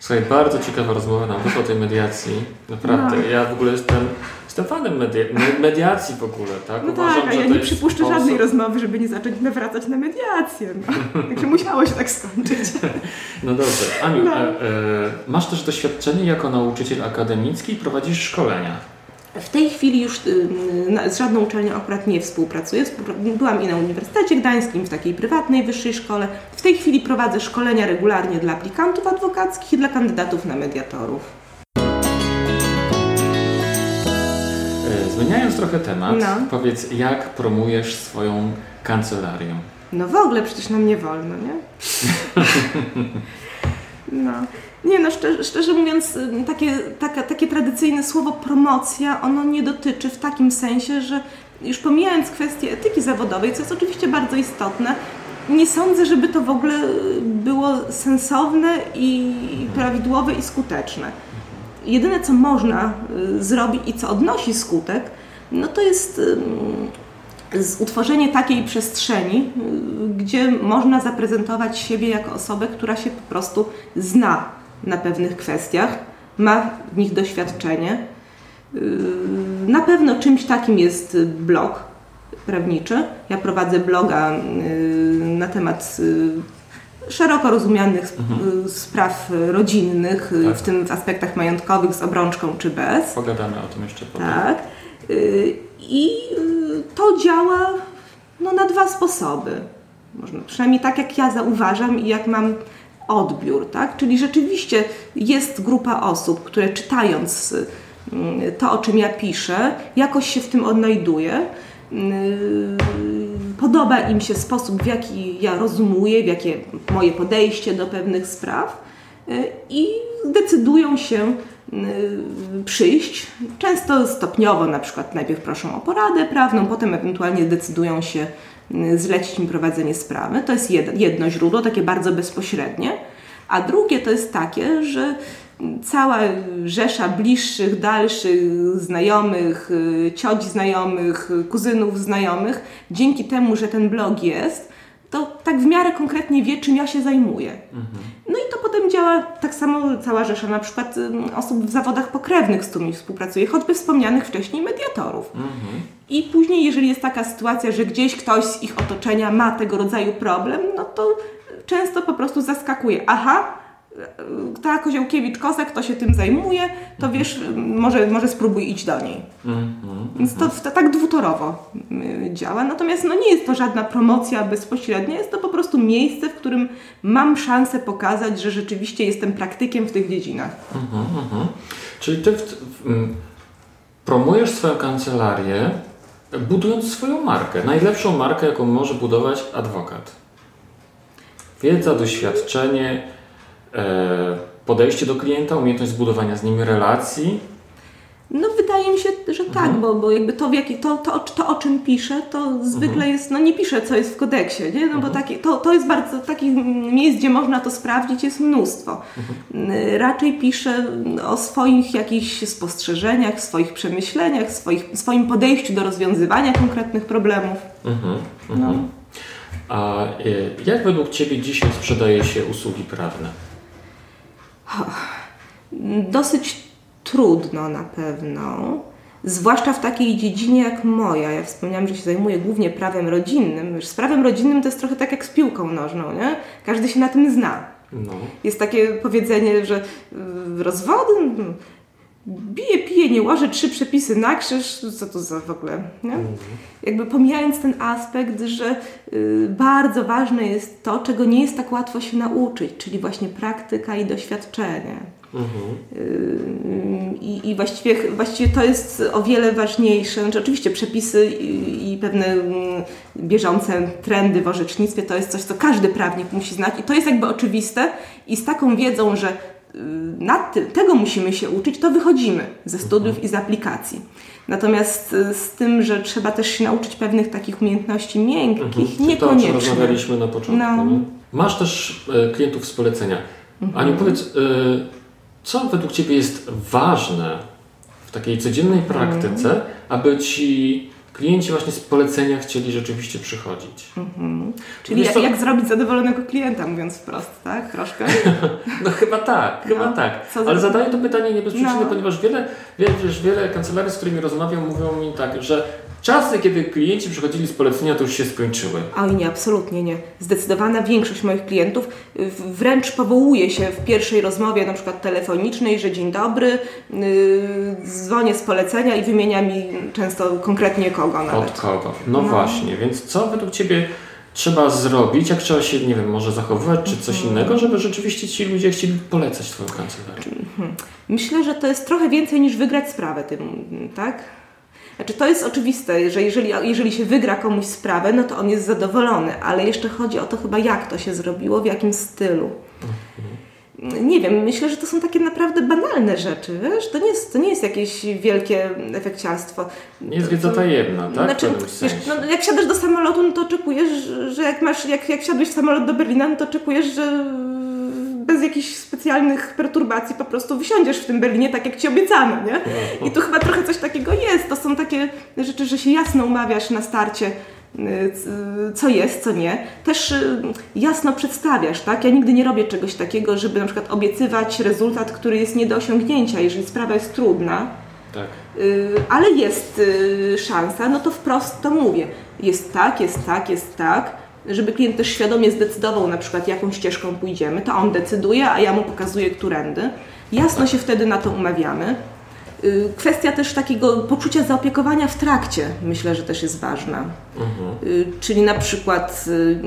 Słuchaj, bardzo ciekawa rozmowa nawet o tej mediacji. Naprawdę. No. Ja w ogóle jestem Jestem fanem media mediacji w ogóle, tak? No Uważam, tak, a ja nie przypuszczę sposób... żadnej rozmowy, żeby nie zacząć nawracać na mediację. No. Także musiało się tak skończyć. No dobrze. Aniu, no. e, e, masz też doświadczenie jako nauczyciel akademicki i prowadzisz szkolenia. W tej chwili już y, z żadną uczelnią akurat nie współpracuję. Byłam i na Uniwersytecie Gdańskim, w takiej prywatnej wyższej szkole. W tej chwili prowadzę szkolenia regularnie dla aplikantów adwokackich i dla kandydatów na mediatorów. zmieniając trochę temat, no. powiedz, jak promujesz swoją kancelarię? No w ogóle przecież nam nie wolno, nie? no. Nie no, szczerze, szczerze mówiąc, takie, taka, takie tradycyjne słowo promocja, ono nie dotyczy w takim sensie, że już pomijając kwestię etyki zawodowej, co jest oczywiście bardzo istotne, nie sądzę, żeby to w ogóle było sensowne i prawidłowe i skuteczne. Jedyne, co można y, zrobić i co odnosi skutek, no to jest utworzenie takiej przestrzeni, y, gdzie można zaprezentować siebie jako osobę, która się po prostu zna na pewnych kwestiach, ma w nich doświadczenie. Y, na pewno czymś takim jest blog prawniczy. Ja prowadzę bloga y, na temat szeroko rozumianych mhm. spraw rodzinnych, tak. w tym w aspektach majątkowych z obrączką czy bez. Pogadamy o tym jeszcze potem. Tak. I to działa no, na dwa sposoby. Można, przynajmniej tak jak ja zauważam i jak mam odbiór, tak? Czyli rzeczywiście jest grupa osób, które czytając mm, to, o czym ja piszę, jakoś się w tym odnajduje. Podoba im się sposób, w jaki ja rozumuję, w jakie moje podejście do pewnych spraw y, i decydują się Y, przyjść. Często stopniowo, na przykład najpierw proszą o poradę prawną, potem ewentualnie decydują się y, zlecić mi prowadzenie sprawy. To jest jedno źródło, takie bardzo bezpośrednie. A drugie to jest takie, że cała rzesza bliższych, dalszych znajomych, y, cioć znajomych, kuzynów znajomych, dzięki temu, że ten blog jest, to tak w miarę konkretnie wie, czym ja się zajmuję. Mhm. No i działa tak samo cała rzesza na przykład osób w zawodach pokrewnych, z którymi współpracuję, choćby wspomnianych wcześniej mediatorów. Mhm. I później, jeżeli jest taka sytuacja, że gdzieś ktoś z ich otoczenia ma tego rodzaju problem, no to często po prostu zaskakuje. Aha, ta Koziołkiewicz-Kosek, kto się tym zajmuje, to wiesz, może, może spróbuj iść do niej. Mm, Więc to, to, tak dwutorowo y, działa. Natomiast no, nie jest to żadna promocja bezpośrednia, jest to po prostu miejsce, w którym mam szansę pokazać, że rzeczywiście jestem praktykiem w tych dziedzinach. Mm, mm, Czyli ty w, w, promujesz swoją kancelarię, budując swoją markę. Najlepszą markę, jaką może budować adwokat. Wiedza, doświadczenie, E, podejście do klienta, umiejętność zbudowania z nim relacji? No wydaje mi się, że tak, mhm. bo, bo jakby to, w jaki, to, to, to, o czym piszę, to zwykle mhm. jest, no nie piszę, co jest w kodeksie, nie? no mhm. bo taki, to, to jest bardzo, takich miejsc, gdzie można to sprawdzić, jest mnóstwo. Mhm. Raczej piszę o swoich jakichś spostrzeżeniach, swoich przemyśleniach, swoich, swoim podejściu do rozwiązywania konkretnych problemów. Mhm. No. Mhm. A e, jak według Ciebie dzisiaj sprzedaje się usługi prawne? Dosyć trudno na pewno. Zwłaszcza w takiej dziedzinie jak moja. Ja wspomniałam, że się zajmuję głównie prawem rodzinnym. Z prawem rodzinnym to jest trochę tak jak z piłką nożną, nie? Każdy się na tym zna. No. Jest takie powiedzenie, że rozwody, bije, pije, nie łoży trzy przepisy na krzyż, co to za w ogóle, nie? Mhm. Jakby pomijając ten aspekt, że y, bardzo ważne jest to, czego nie jest tak łatwo się nauczyć, czyli właśnie praktyka i doświadczenie. Mhm. Y, I, I właściwie, właściwie to jest o wiele ważniejsze. Znaczy, oczywiście przepisy i, i pewne y, bieżące trendy w orzecznictwie to jest coś, co każdy prawnik musi znać i to jest jakby oczywiste i z taką wiedzą, że nad tym, tego musimy się uczyć, to wychodzimy ze studiów i z aplikacji. Natomiast y, z tym, że trzeba też się nauczyć pewnych takich umiejętności miękkich, mhm. niekoniecznie. To, o czym rozmawialiśmy na początku. No. Masz też e, klientów z polecenia. Mhm. Aniu, powiedz, e, co według Ciebie jest ważne w takiej codziennej praktyce, mhm. aby Ci klienci właśnie z polecenia chcieli rzeczywiście przychodzić. Mhm. Czyli jak, jak, zrobić zadowolonego klienta, mówiąc wprost, tak? Troszkę? no chyba tak, chyba no. tak. Ale zadaję to pytanie nie bez przyczyny, no. ponieważ wiele, wiesz, wiele kancelarii, z którymi rozmawiam, mówią mi tak, że Czasy, kiedy klienci przychodzili z polecenia, to już się skończyły. Oj nie, absolutnie nie. Zdecydowana większość moich klientów wręcz powołuje się w pierwszej rozmowie, na przykład telefonicznej, że dzień dobry, yy, dzwonię z polecenia i wymienia mi często konkretnie kogo nawet. Od kogo. No, no, właśnie, więc co według Ciebie trzeba zrobić, jak trzeba się, nie wiem, może zachowywać, czy coś mhm. innego, żeby rzeczywiście ci ludzie chcieli polecać Twoją kancelarię? Mhm. Myślę, że to jest trochę więcej niż wygrać sprawę tym, tak? Znaczy to jest oczywiste, że jeżeli, jeżeli się wygra komuś sprawę, no to on jest zadowolony, ale jeszcze chodzi o to chyba jak to się zrobiło, w jakim stylu. Mhm. Nie wiem, myślę, że to są takie naprawdę banalne rzeczy, wiesz? To nie jest, to nie jest jakieś wielkie efekciarstwo. Nie jest wiedza tajemna, tak? Znaczy, wiesz, no, jak siadasz do samolotu, no to oczekujesz, że jak masz, jak, jak siadłeś w samolot do Berlina, no to oczekujesz, że bez jakichś specjalnych perturbacji po prostu wysiądziesz w tym Berlinie tak, jak ci obiecano, nie? I tu chyba trochę coś takiego jest. To są takie rzeczy, że się jasno umawiasz na starcie, co jest, co nie. Też y, jasno przedstawiasz, tak? Ja nigdy nie robię czegoś takiego, żeby na przykład obiecywać rezultat, który jest nie do osiągnięcia, jeżeli sprawa jest trudna. Tak. Y, ale jest szansa, no to wprost to mówię. Jest tak, jest tak, jest tak żeby klient też świadomie zdecydował na przykład jaką ścieżką pójdziemy, to on decyduje, a ja mu pokazuję którędy. Jasno się wtedy na to umawiamy. Y, kwestia też takiego poczucia zaopiekowania w trakcie myślę, że też jest ważna. Mhm. Y, czyli na przykład y,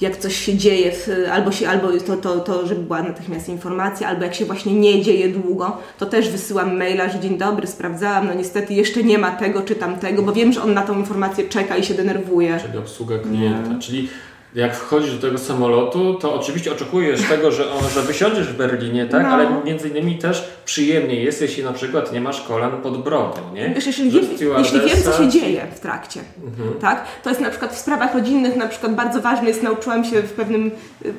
jak coś się dzieje, albo, się, albo to, to, to, żeby była natychmiast informacja, albo jak się właśnie nie dzieje długo, to też wysyłam maila, że dzień dobry, sprawdzałam, no niestety jeszcze nie ma tego czy tamtego, bo wiem, że on na tą informację czeka i się denerwuje. Czyli obsługa klienta, nie. czyli jak wchodzisz do tego samolotu, to oczywiście oczekujesz tego, że, on, że wysiądziesz w Berlinie, tak? No. Ale między innymi też przyjemnie jest, jeśli na przykład nie masz kolan pod brodą, nie? Wiesz, jeśli, wiem, jeśli wiem, co się dzieje w trakcie, mhm. tak? To jest na przykład w sprawach rodzinnych na przykład bardzo ważne jest, nauczyłam się w pewnym,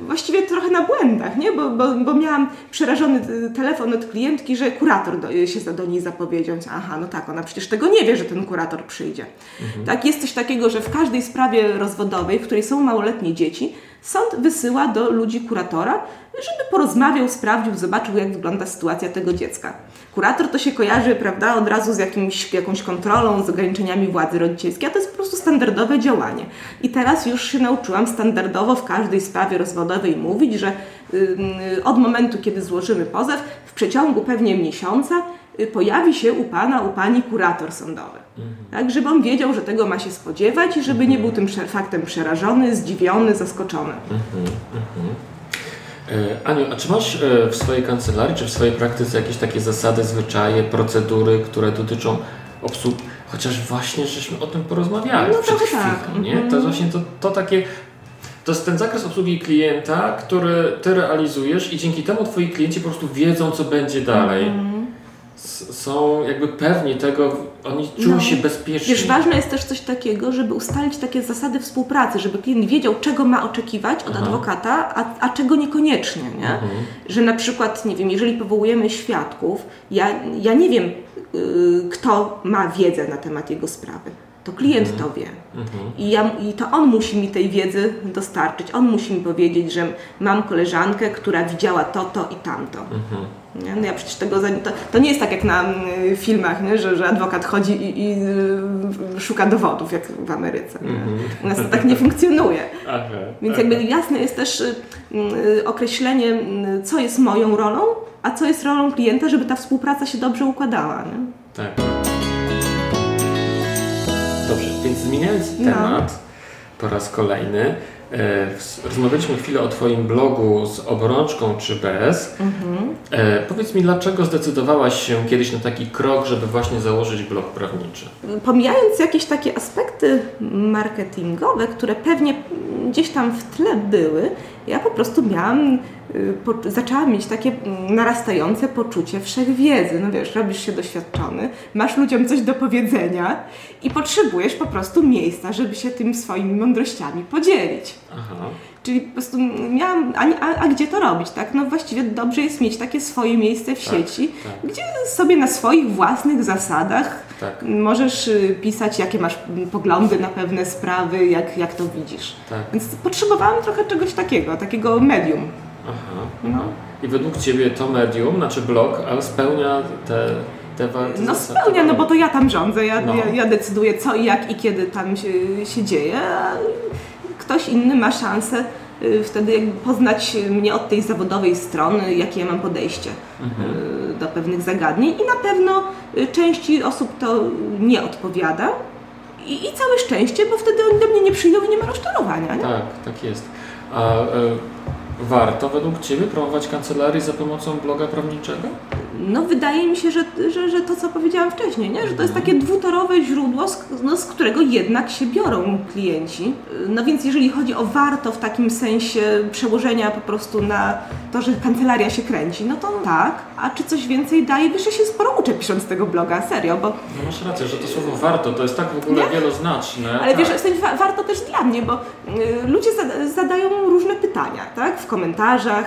właściwie trochę na błędach, nie? Bo, bo, bo miałam przerażony telefon od klientki, że kurator do, się do niej zapowiedział. Aha, no tak, ona przecież tego nie wie, że ten kurator przyjdzie. Mhm. Tak? Jest coś takiego, że w każdej sprawie rozwodowej, w której są małoletni dzieci, sąd wysyła do ludzi kuratora, żeby porozmawiał, sprawdził, zobaczył, jak wygląda sytuacja tego dziecka. Kurator to się kojarzy, prawda, od razu z jakimś, jakąś kontrolą, z ograniczeniami władzy rodzicielskiej, a to jest po prostu standardowe działanie. I teraz już się nauczyłam standardowo w każdej sprawie rozwodowej mówić, że yy, od momentu, kiedy złożymy pozew, w przeciągu pewnie miesiąca Y, pojawi się u Pana, u Pani kurator sądowy. Mhm. Tak, żeby on wiedział, że tego ma się spodziewać i żeby nie był tym faktem przerażony, zdziwiony, zaskoczony. Mhm, mhm. E, Aniu, a czy masz e, w swojej kancelarii, czy w swojej praktyce jakieś takie zasady, zwyczaje, procedury, które dotyczą obsługi? Chociaż właśnie żeśmy o tym porozmawiali no, przed chwilą, tak. nie? To właśnie to, to takie to jest ten zakres obsługi klienta, który ty realizujesz i dzięki temu twoi klienci po prostu wiedzą, co będzie dalej. Mm są jakby pewni tego, oni czują no. się bezpiecznie. Wiesz, ważne jest też coś takiego, żeby ustalić takie zasady współpracy, żeby klient wiedział, czego ma oczekiwać od Aha. adwokata, a, a czego niekoniecznie, nie? Mhm. Że na przykład, nie wiem, jeżeli powołujemy świadków, ja, ja nie wiem, yy, kto ma wiedzę na temat jego sprawy to klient mhm. to wie. Mhm. I, ja, I to on musi mi tej wiedzy dostarczyć. On musi mi powiedzieć, że mam koleżankę, która widziała to, to i tamto. Mhm. Nie? No ja przecież tego to, to nie jest tak jak na y, filmach, nie? Że, że adwokat chodzi i, i y, szuka dowodów, jak w Ameryce. Mhm. U nas to tak nie funkcjonuje. Aha, Więc jakby jasne jest też y, y, określenie, y, co jest moją rolą, a co jest rolą klienta, żeby ta współpraca się dobrze układała. Nie? Tak. Dobrze, więc zmieniając no. temat po raz kolejny, rozmawialiśmy chwilę o Twoim blogu z obrączką czy bez. Mhm. E, powiedz mi, dlaczego zdecydowałaś się kiedyś na taki krok, żeby właśnie założyć blog prawniczy? Pomijając jakieś takie aspekty marketingowe, które pewnie gdzieś tam w tle były, ja po prostu miałam Y, zaczęłam mieć takie narastające poczucie wszechwiedzy. No wiesz, robisz się doświadczony, masz ludziom coś do powiedzenia i potrzebujesz po prostu miejsca, żeby się tym swoimi mądrościami podzielić. Aha. Czyli po prostu miałam, a, a, a, gdzie to robić, tak? No właściwie dobrze jest mieć takie swoje miejsce w tak, sieci, tak. gdzie sobie na swoich własnych zasadach tak. możesz y, pisać, jakie masz poglądy na pewne sprawy, jak, jak to widzisz. Tak. Więc potrzebowałam trochę czegoś takiego, takiego medium. Aha, no. I według Ciebie to medium, znaczy blog, ale spełnia te, No spełnia, no bo to ja tam rządzę, ja, no. ja, ja, decyduję co i jak i kiedy tam się, się dzieje, a ktoś inny ma szansę y, wtedy jakby poznać mnie od tej zawodowej strony, jakie ja mam podejście mhm. Y, do pewnych zagadnień i na pewno y, części osób to nie odpowiada i, i całe szczęście, bo wtedy oni do mnie nie przyjdą i nie ma rozczarowania. Nie? Tak, tak jest. A, warto według Ciebie promować kancelarii za pomocą bloga prawniczego? No wydaje mi się, że, że, że to co powiedziałam wcześniej, nie? że to jest takie dwutorowe źródło, z, no, z którego jednak się biorą klienci. No więc jeżeli chodzi o warto w takim sensie przełożenia po prostu na to, że kancelaria się kręci, no to tak. A czy coś więcej daje? Wiesz, ja się sporo uczę pisząc tego bloga, serio, bo... No masz rację, że to słowo warto to jest tak w ogóle nie? wieloznaczne. Ale tak. wiesz, wa warto też dla mnie, bo y, ludzie zada zadają różne pytania, tak? W komentarzach.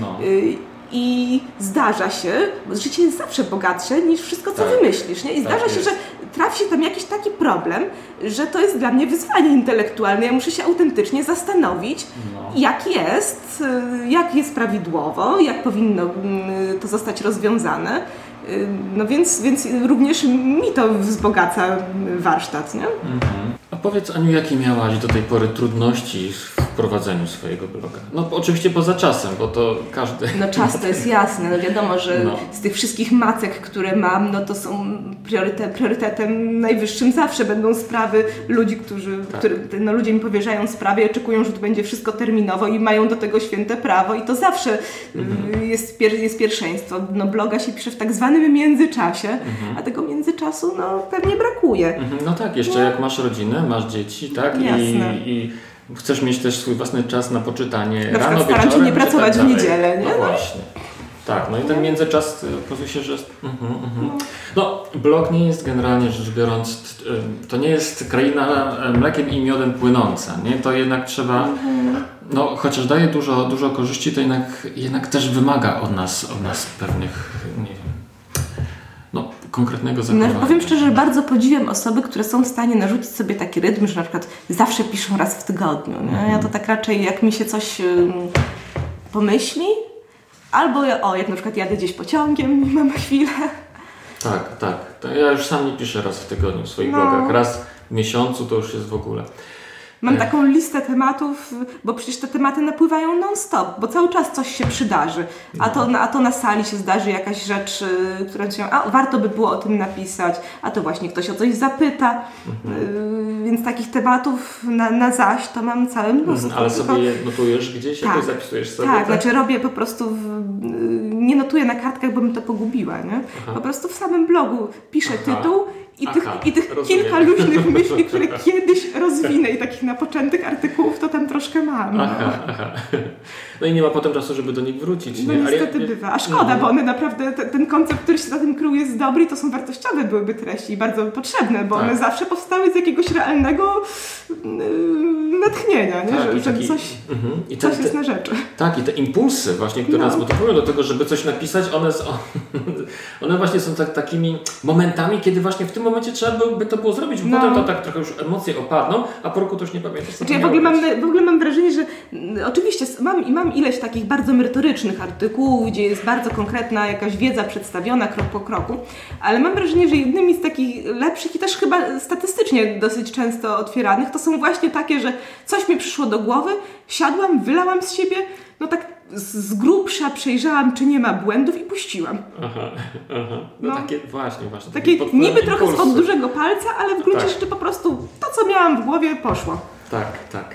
No. Y, i zdarza się, bo życie jest zawsze bogatsze niż wszystko, co tak. wymyślisz. Nie? I zdarza tak się, że trafi się tam jakiś taki problem, że to jest dla mnie wyzwanie intelektualne. Ja muszę się autentycznie zastanowić, no. jak jest, jak jest prawidłowo, jak powinno mm, to zostać rozwiązane. No więc, więc również mi to wzbogaca warsztat, nie? Mhm. A powiedz Aniu, jakie miałaś do tej pory trudności prowadzeniu swojego bloga. No oczywiście poza czasem, bo to każdy... No czas to jest jasne, no wiadomo, że no. z tych wszystkich macek, które mam, no to są priorytet, priorytetem najwyższym zawsze będą sprawy ludzi, którzy, tak. który, no ludzie mi powierzają sprawy i oczekują, że to będzie wszystko terminowo i mają do tego święte prawo i to zawsze mhm. jest, pier, jest pierwszeństwo. No bloga się pisze w tak zwanym międzyczasie, mhm. a tego międzyczasu no pewnie brakuje. Mhm. No tak, jeszcze no. jak masz rodzinę, masz dzieci, tak? Jasne. I, i chcesz mieć też swój własny czas na poczytanie na rano, wieczorem. się nie pracować tak w niedzielę, nie? No właśnie. Tak, no i ten międzyczas y, okazuje się, że jest... Mhm, mhm. No, blog nie jest generalnie rzecz biorąc, y, to nie jest kraina y, mlekiem i miodem płynąca, nie? To jednak trzeba, mhm. no chociaż daje dużo, dużo korzyści, to jednak, jednak też wymaga od nas, od nas pewnych, nie no, konkretnego zachowania. No, powiem szczerze, że bardzo podziwiam osoby, które są w stanie narzucić sobie taki rytm, że na przykład zawsze piszą raz w tygodniu. Nie? Ja to mhm. tak raczej, jak mi się coś pomyśli, albo o, jak na przykład jadę gdzieś pociągiem i mam chwilę. Tak, tak. To ja już sam nie piszę raz w tygodniu w swoich no. blogach. Raz w miesiącu to już jest w ogóle. Mam taką listę tematów, bo przecież te tematy napływają non-stop, bo cały czas coś się przydarzy. A to, a to na sali się zdarzy jakaś rzecz, y, która się, a warto by było o tym napisać, a to właśnie ktoś o coś zapyta. Mhm. Y, więc takich tematów na, na zaś to mam całe mnóstwo. Mhm, ale sobie je notujesz gdzieś, tak, jakoś zapisujesz sobie? Tak, tak, znaczy robię po prostu, w, y, nie notuję na kartkach, bo bym to pogubiła, nie? Po prostu w samym blogu piszę Aha. tytuł i tych, Aha, i tych kilka luźnych myśli, które kiedyś rozwinę i takich napoczętych artykułów to tam troszkę mam. No. Aha, aha. no i nie ma potem czasu, żeby do nich wrócić. No nie? niestety ja, bywa. A szkoda, bo one naprawdę, ten koncept, który się za tym krył jest dobry i to są wartościowe byłyby treści i bardzo potrzebne, bo tak. one zawsze powstały z jakiegoś realnego yy, natchnienia, nie? Tak, że, że taki, coś, mhm. I coś te, jest na rzeczy. Tak, i te impulsy właśnie, które no. nas motywują do tego, żeby coś napisać, one, one właśnie są tak, takimi momentami, kiedy właśnie w tym momencie trzeba by to było zrobić, bo no. potem to tak trochę już emocje opadną, a po roku to już nie pamiętasz. Znaczy, ja w ogóle, mam, w ogóle mam wrażenie, że mm, oczywiście mam, mam ileś takich bardzo merytorycznych artykułów, gdzie jest bardzo konkretna jakaś wiedza przedstawiona krok po kroku, ale mam wrażenie, że jednymi z takich lepszych i też chyba statystycznie dosyć często otwieranych to są właśnie takie, że coś mi przyszło do głowy, siadłam, wylałam z siebie, no tak z grubsza przejrzałam, czy nie ma błędów i puściłam. Aha, aha. No, no takie właśnie, właśnie. Takie, takie niby trochę od dużego palca, ale w gruncie tak. rzeczy po prostu to, co miałam w głowie, poszło. Tak, tak.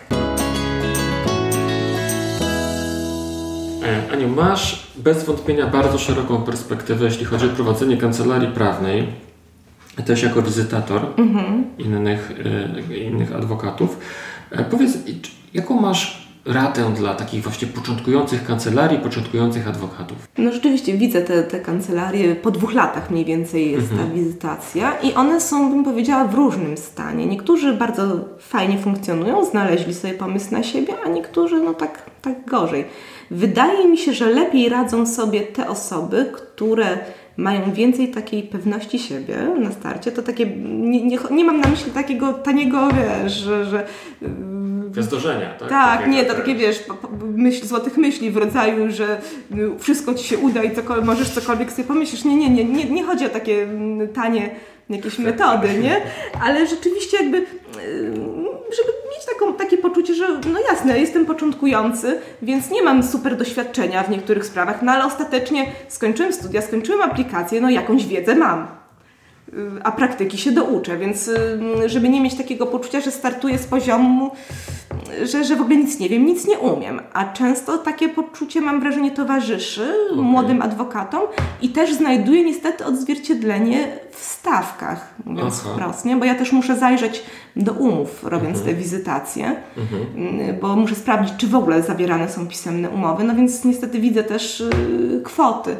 E, Aniu, masz bez wątpienia bardzo szeroką perspektywę, jeśli chodzi o prowadzenie kancelarii prawnej, też jako wizytator mhm. innych, y, innych adwokatów. E, powiedz, jaką masz radę dla takich właśnie początkujących kancelarii, początkujących adwokatów? No rzeczywiście widzę te, te kancelarie, po dwóch latach mniej więcej jest mhm. ta wizytacja i one są, bym powiedziała, w różnym stanie. Niektórzy bardzo fajnie funkcjonują, znaleźli sobie pomysł na siebie, a niektórzy no tak, tak gorzej. Wydaje mi się, że lepiej radzą sobie te osoby, które mają więcej takiej pewności siebie na starcie, to takie, nie, nie, nie mam na myśli takiego taniego, wiesz, że, że Gwiazdorzenia, tak? Tak, nie, to takie wiesz, myśl, złotych myśli w rodzaju, że y, wszystko ci się uda i cokolwiek, możesz cokolwiek sobie pomyślisz. Nie, nie, nie, nie, nie chodzi o takie mm, tanie jakieś metody, nie? Ale rzeczywiście jakby, y, żeby mieć taką, takie poczucie, że no jasne, jestem początkujący, więc nie mam super doświadczenia w niektórych sprawach, no ale ostatecznie skończyłem studia, skończyłem aplikację, no jakąś wiedzę mam a praktyki się douczę, więc y, żeby nie mieć takiego poczucia, że startuję z poziomu że, że w ogóle nic nie wiem, nic nie umiem. A często takie poczucie, mam wrażenie, towarzyszy okay. młodym adwokatom i też znajduje niestety odzwierciedlenie w stawkach, mówiąc Aha. wprost, nie? bo ja też muszę zajrzeć do umów, robiąc mhm. te wizytacje, mhm. bo muszę sprawdzić, czy w ogóle zawierane są pisemne umowy, no więc niestety widzę też y, kwoty.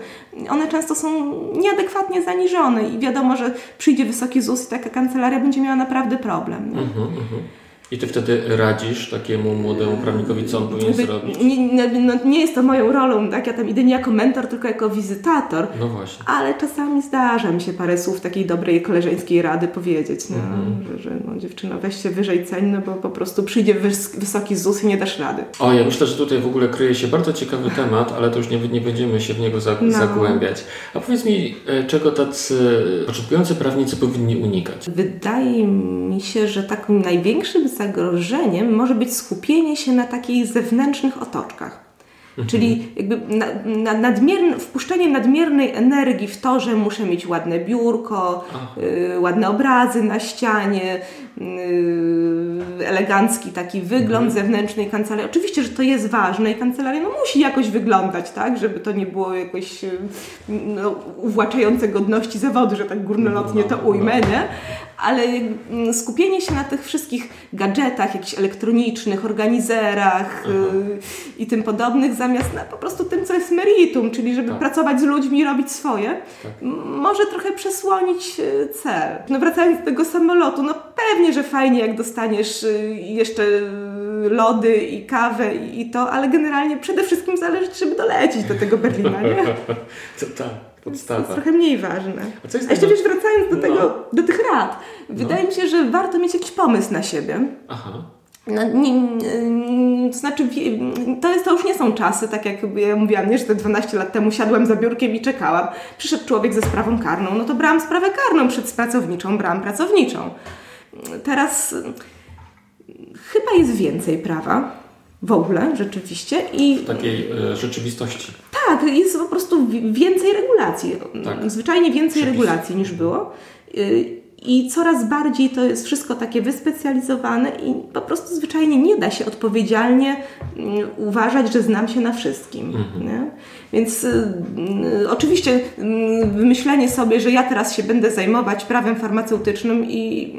One często są nieadekwatnie zaniżone i wiadomo, że przyjdzie wysoki ZUS i taka kancelaria będzie miała naprawdę problem. Mhm, mhm. I ty wtedy radzisz takiemu młodemu prawnikowi, co on powinien zrobić? Nie, no, nie jest to moją rolą, tak? Ja tam idę nie jako mentor, tylko jako wizytator. No właśnie. Ale czasami zdarza mi się parę słów takiej dobrej koleżeńskiej rady powiedzieć, no, mhm. że, że no, dziewczyno, weź się wyżej ceń, no bo po prostu przyjdzie wys wysoki ZUS i nie dasz rady. O, ja myślę, że tutaj w ogóle kryje się bardzo ciekawy temat, ale to już nie, nie będziemy się w niego za, no. zagłębiać. A powiedz mi, e, czego tacy początkujący prawnicy powinni unikać? Wydaje mi się, że takim największym zagrożeniem może być skupienie się na takich zewnętrznych otoczkach. Mhm. Czyli jakby na, na, nadmierne, wpuszczenie nadmiernej energii w to, że muszę mieć ładne biurko, y, ładne obrazy na ścianie, y, elegancki taki wygląd mhm. zewnętrznej kancelarii. Oczywiście, że to jest ważne i kancelaria no, musi jakoś wyglądać, tak, żeby to nie było jakoś y, no, uwłaczające godności zawodu, że tak górnolotnie to no, ujmę, no. nie? Ale mm, skupienie się na tych wszystkich gadżetach, jakichś elektronicznych, organizerach yy, i tym podobnych, zamiast na po prostu tym, co jest meritum, czyli żeby tak. pracować z ludźmi i robić swoje, tak. może trochę przesłonić y, cel. No wracając do tego samolotu, no pewnie, że fajnie, jak dostaniesz y, jeszcze lody i kawę i to, ale generalnie przede wszystkim zależy, żeby dolecieć do tego Berlina, nie? to tak podstawa. To jest trochę mniej ważne. A, co jest A jeszcze wiesz, wracając do, tego, no. do tych rad, wydaje no. mi się, że warto mieć jakiś pomysł na siebie. Aha. No, nie, nie, to znaczy, to, jest, to już nie są czasy, tak jak ja mówiłam, nie, że te 12 lat temu siadłam za biurkiem i czekałam. Przyszedł człowiek ze sprawą karną, no to brałam sprawę karną, przed pracowniczą brałam pracowniczą. Teraz chyba jest więcej prawa w ogóle rzeczywiście. I, w takiej e, rzeczywistości. Tak, jest po prostu więcej regulacji. Tak. Zwyczajnie więcej Przepisy. regulacji niż było. Y, I coraz bardziej to jest wszystko takie wyspecjalizowane i po prostu zwyczajnie nie da się odpowiedzialnie mm, uważać, że znam się na wszystkim. Mhm. Więc y, y, oczywiście y, wymyślenie sobie, że ja teraz się będę zajmować prawem farmaceutycznym i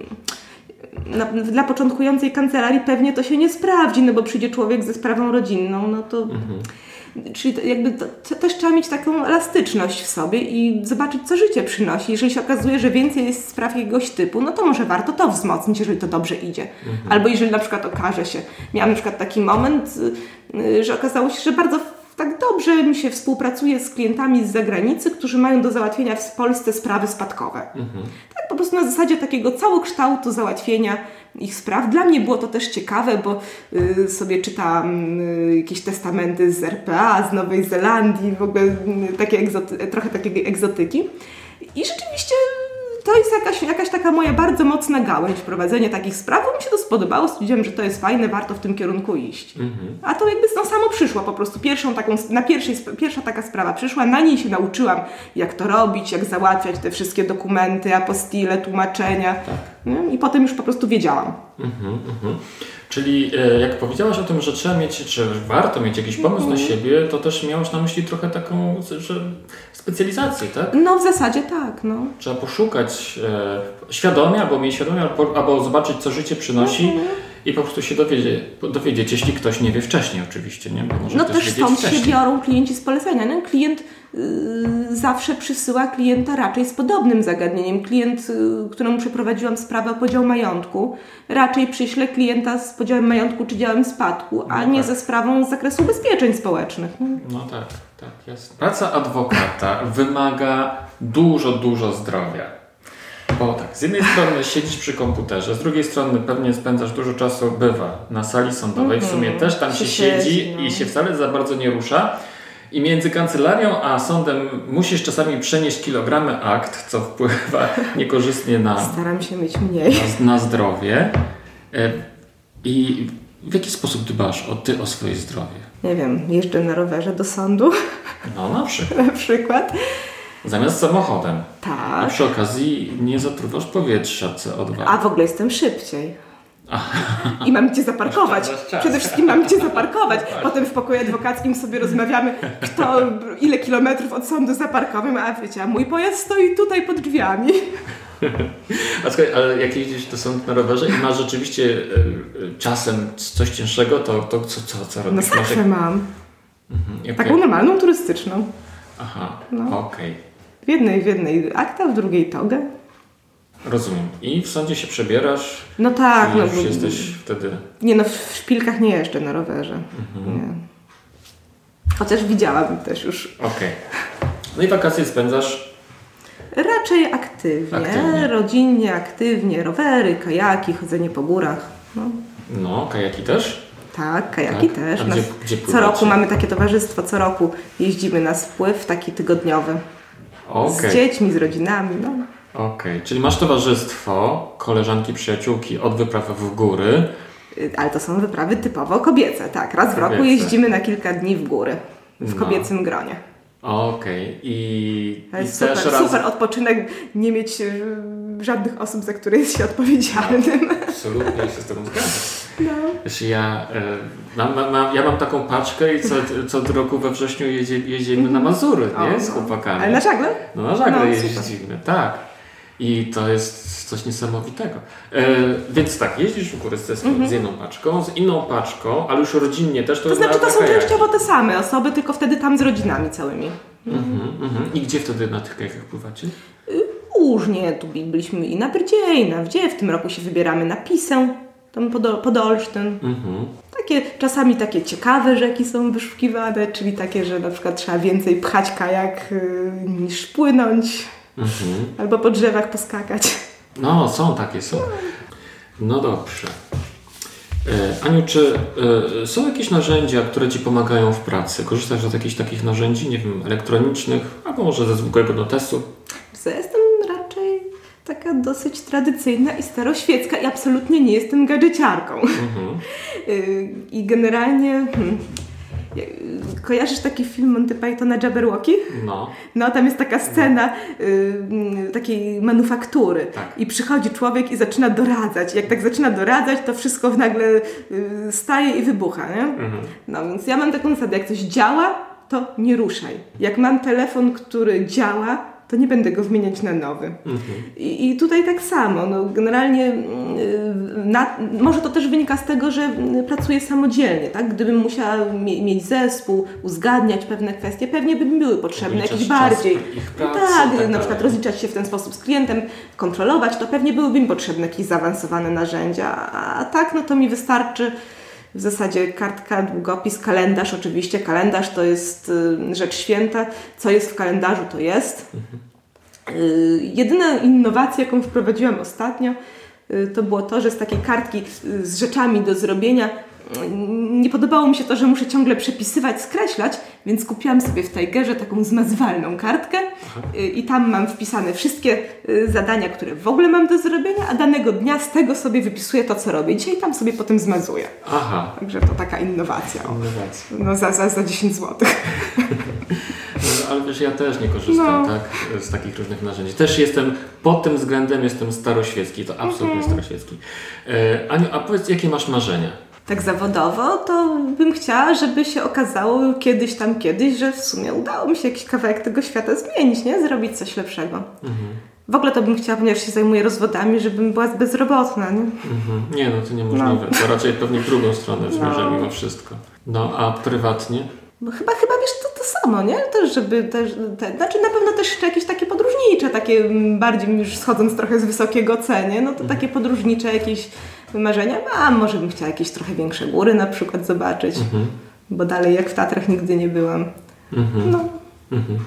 na, dla początkującej kancelarii pewnie to się nie sprawdzi, no bo przyjdzie człowiek ze sprawą rodzinną, no to... Mhm. Czyli jakby to, to też trzeba mieć taką elastyczność w sobie i zobaczyć, co życie przynosi. Jeżeli się okazuje, że więcej jest spraw jakiegoś typu, no to może warto to wzmocnić, jeżeli to dobrze idzie. Mhm. Albo jeżeli na przykład okaże się, miałam na przykład taki moment, y, że okazało się, że bardzo tak dobrze mi się współpracuje z klientami z zagranicy, którzy mają do załatwienia w Polsce sprawy spadkowe. Mhm. Tak po prostu na zasadzie takiego całokształtu załatwienia ich spraw. Dla mnie było to też ciekawe, bo y, sobie czytałam y, jakieś testamenty z RPA, z Nowej Zelandii, w ogóle y, takie egzoty, trochę takiej egzotyki. I rzeczywiście to jest jakaś, jakaś taka moja bardzo mocna gałęź, prowadzenie takich spraw, bo mi się to spodobało, stwierdziłem, że to jest fajne, warto w tym kierunku iść. Mhm. A to jakby no, samo przyszło po prostu. Pierwszą taką, na pierwszej, pierwsza taka sprawa przyszła, na niej się nauczyłam, jak to robić, jak załatwiać te wszystkie dokumenty, apostile, tłumaczenia. Tak. I potem już po prostu wiedziałam. Mhm, mhm. Czyli e, jak powiedziałaś o tym, że trzeba mieć, czy warto mieć jakiś pomysł na mhm. siebie, to też miałaś na myśli trochę taką że specjalizację, tak? No w zasadzie tak. No. Trzeba poszukać e, świadomie, albo mniej świadomie, albo, albo zobaczyć, co życie przynosi. Mhm. I po prostu się dowiedzieć, dowiedzieć, jeśli ktoś nie wie wcześniej oczywiście, nie? Bo może no też stąd wcześniej. się biorą klienci z polecenia. No, klient Y, zawsze przysyła klienta raczej z podobnym zagadnieniem. Klient, y, któremu przeprowadziłam sprawę o podział majątku, raczej przyśle klienta z podziałem majątku czy działem spadku, a no nie tak. ze sprawą z zakresu ubezpieczeń społecznych. No tak, tak, jasne. Praca adwokata wymaga dużo, dużo zdrowia. Bo tak, z jednej strony siedzisz przy komputerze, z drugiej strony pewnie spędzasz dużo czasu, bywa, na sali sądowej. W sumie mhm. też tam się, się siedzi no. i się wcale za bardzo nie rusza. I między kancelarią a sądem musisz czasami przenieść kilogramy akt, co wpływa niekorzystnie na. Staram się mieć mniej. Na, na zdrowie. E, I w jaki sposób dbasz o ty o swoje zdrowie? Nie wiem, jeżdżę na rowerze do sądu. No na przykład. na przykład. Zamiast samochodem. Tak. I przy okazji nie zatruwasz powietrza CO2. A w ogóle jestem szybciej. I mam gdzie zaparkować. Przede wszystkim mam gdzie zaparkować. Potem w pokoju adwokackim sobie rozmawiamy, kto, ile kilometrów od sądu zaparkował, a wiecie, a mój pojazd stoi tutaj pod drzwiami. A słuchaj, ale jak jeździsz do sądu na rowerze i masz rzeczywiście y, y, czasem coś cięższego, to, to co, co, co robisz? No zawsze mam. Mhm, okay. Taką normalną turystyczną. Aha, no. okej. Okay. W jednej, w jednej akta, w drugiej togę. Rozumiem. I w sądzie się przebierasz? No tak. No, już jesteś wtedy... Nie no, w szpilkach nie jeżdżę na rowerze. Mhm. Nie. Chociaż widziałabym też już. Okej. Okay. No i wakacje spędzasz? Raczej aktywnie, aktywnie, rodzinnie, aktywnie, rowery, kajaki, chodzenie po górach. No, no kajaki też? Tak, kajaki tak? też. Gdzie, gdzie co roku mamy takie towarzystwo, co roku jeździmy na spływ taki tygodniowy. Okay. Z dziećmi, z rodzinami. No. Okej, okay. czyli masz towarzystwo, koleżanki, przyjaciółki od wypraw w góry. Y, ale to są wyprawy typowo kobiece, tak. Raz w roku jeździmy na kilka dni w góry w no. kobiecym gronie. Okej, okay. i, i super, raz... super odpoczynek, nie mieć y, żadnych osób, za które jest się odpowiedzialnym. No, absolutnie się z Tobą zgadzam. No. Wiesz, ja, e, mam, mam, ja mam taką paczkę i co, co roku we wrześniu jedzie, jeździmy na Mazury, nie? Z no. chłopakami. Ale na żagle? No na żagle no, jeździmy, tak. I to jest coś niesamowitego. E, więc tak, jeździsz w górę z, mm-hmm. z jedną paczką, z inną paczką, ale już rodzinnie też to To znaczy to są częściowo te same osoby, tylko wtedy tam z rodzinami całymi. Mm-hmm, mm-hmm. I gdzie wtedy na tych kajakach pływacie? Różnie. Tu byliśmy i na Brdzie, i na Wdzie. W tym roku się wybieramy na Pisę, tam pod, pod Olsztyn. Mhm. Takie, czasami takie ciekawe rzeki są wyszukiwane, czyli takie, że na przykład trzeba więcej pchać kajak y, niż płynąć. Mhm. Albo po drzewach poskakać. No, są takie, są. No dobrze. E, Aniu, czy e, są jakieś narzędzia, które Ci pomagają w pracy? Korzystasz z jakichś takich narzędzi, nie wiem, elektronicznych, albo może ze zwykłego notesu? Raczej taka dosyć tradycyjna i staroświecka i absolutnie nie jestem gadżeciarką. Mhm. I generalnie... Hmm, Kojarzysz taki film Monty Pythona Jabberwocky? No. No, tam jest taka scena y, takiej manufaktury tak. i przychodzi człowiek i zaczyna doradzać. Jak tak zaczyna doradzać, to wszystko nagle y, staje i wybucha, nie? Mhm. No, więc ja mam taką zasadę, jak coś działa, to nie ruszaj. Jak mam telefon, który działa, to nie będę go wymieniać na nowy. Mhm. I, I, tutaj tak samo. No, generalnie mm, na, może to też wynika z tego, że pracuję samodzielnie. Tak? Gdybym musiała mie mieć zespół, uzgadniać pewne kwestie, pewnie by mi były potrzebne jakieś bardziej. Pracy, tak, tak, na przykład rozliczać się w ten sposób z klientem, kontrolować, to pewnie byłyby mi potrzebne jakieś zaawansowane narzędzia. A tak, no to mi wystarczy w zasadzie kartka, długopis, kalendarz oczywiście. Kalendarz to jest y, rzecz święta. Co jest w kalendarzu, to jest. Y, jedyna innowacja, jaką wprowadziłam ostatnio, y, to było to, że z takiej kartki z rzeczami do zrobienia nie podobało mi się to, że muszę ciągle przepisywać, skreślać, więc kupiłam sobie w Tigerze taką zmazywalną kartkę Aha. i tam mam wpisane wszystkie y, zadania, które w ogóle mam do zrobienia, a danego dnia z tego sobie wypisuję to, co robię dzisiaj i tam sobie potem zmazuję. Aha. Także to taka innowacja. Innowacja. No za, za, za 10 zł. No, ale wiesz, ja też nie korzystam no. tak, z takich różnych narzędzi. Też jestem, pod tym względem jestem staroświecki, to absolutnie mhm. staroświecki. E, Aniu, a powiedz, jakie masz marzenia? Tak zawodowo, to bym chciała, żeby się okazało kiedyś tam kiedyś, że w sumie udało mi się jakiś kawałek tego świata zmienić, nie? Zrobić coś lepszego. Mhm. W ogóle to bym chciała, ponieważ się zajmuję rozwodami, żebym była bezrobotna, nie? Mhm. Nie, no to niemożliwe. No. To raczej pewnie w drugą stronę zmierza no. mimo wszystko. No, a prywatnie? No chyba, chyba wiesz, to to samo, nie? Też, żeby też, te, znaczy na pewno też jeszcze jakieś takie podróżnicze, takie bardziej już schodząc trochę z wysokiego cenie, no to mhm. takie podróżnicze jakieś marzenia mam. Może bym chciała jakieś trochę większe góry na przykład zobaczyć, mhm. bo dalej jak w Tatrach nigdy nie byłam. Mhm. No. Mhm.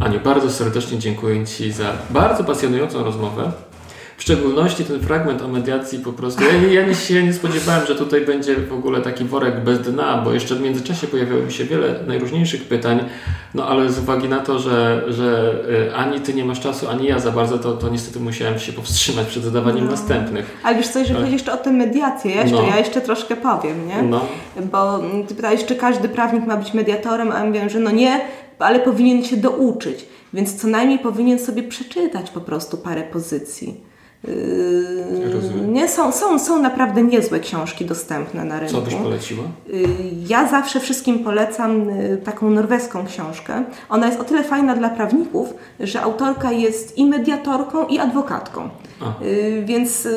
Aniu, bardzo serdecznie dziękuję Ci za bardzo pasjonującą rozmowę. W szczególności ten fragment o mediacji po prostu. Ja, ja nie, się nie spodziewałem, że tutaj będzie w ogóle taki worek bez dna, bo jeszcze w międzyczasie pojawiało mi się wiele najróżniejszych pytań, no ale z uwagi na to, że, że y, ani ty nie masz czasu, ani ja za bardzo, to, to niestety musiałem się powstrzymać przed zadawaniem no. następnych. Ale wiesz co, jeżeli chodzi jeszcze o tę mediację, ja jeszcze, no. ja jeszcze troszkę powiem, nie? No. Bo ty pytałeś, czy każdy prawnik ma być mediatorem, a ja mówię, że no nie, ale powinien się douczyć. Więc co najmniej powinien sobie przeczytać po prostu parę pozycji Yy, nie, są, są, są naprawdę niezłe książki dostępne na rynku. Co byś poleciła? Yy, ja zawsze wszystkim polecam yy, taką norweską książkę. Ona jest o tyle fajna dla prawników, że autorka jest i mediatorką, i adwokatką. Y, więc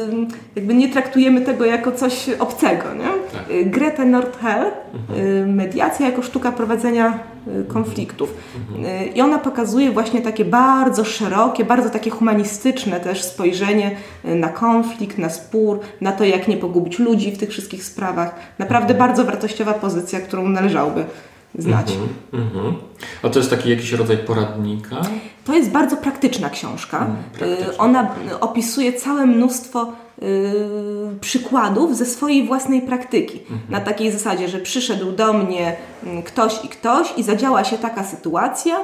jakby nie traktujemy tego jako coś obcego. Nie? Tak. Grete Nordhell, mhm. mediacja jako sztuka prowadzenia konfliktów. Mhm. I ona pokazuje właśnie takie bardzo szerokie, bardzo takie humanistyczne też spojrzenie na konflikt, na spór, na to, jak nie pogubić ludzi w tych wszystkich sprawach. Naprawdę mhm. bardzo wartościowa pozycja, którą należałoby znać. Mm -hmm, A to jest taki jakiś rodzaj poradnika? To jest bardzo praktyczna książka. Mm, praktyczna. Ona opisuje całe mnóstwo y, przykładów ze swojej własnej praktyki. -hmm. Na takiej zasadzie, że przyszedł do mnie mm, ktoś i ktoś i zadziała się taka sytuacja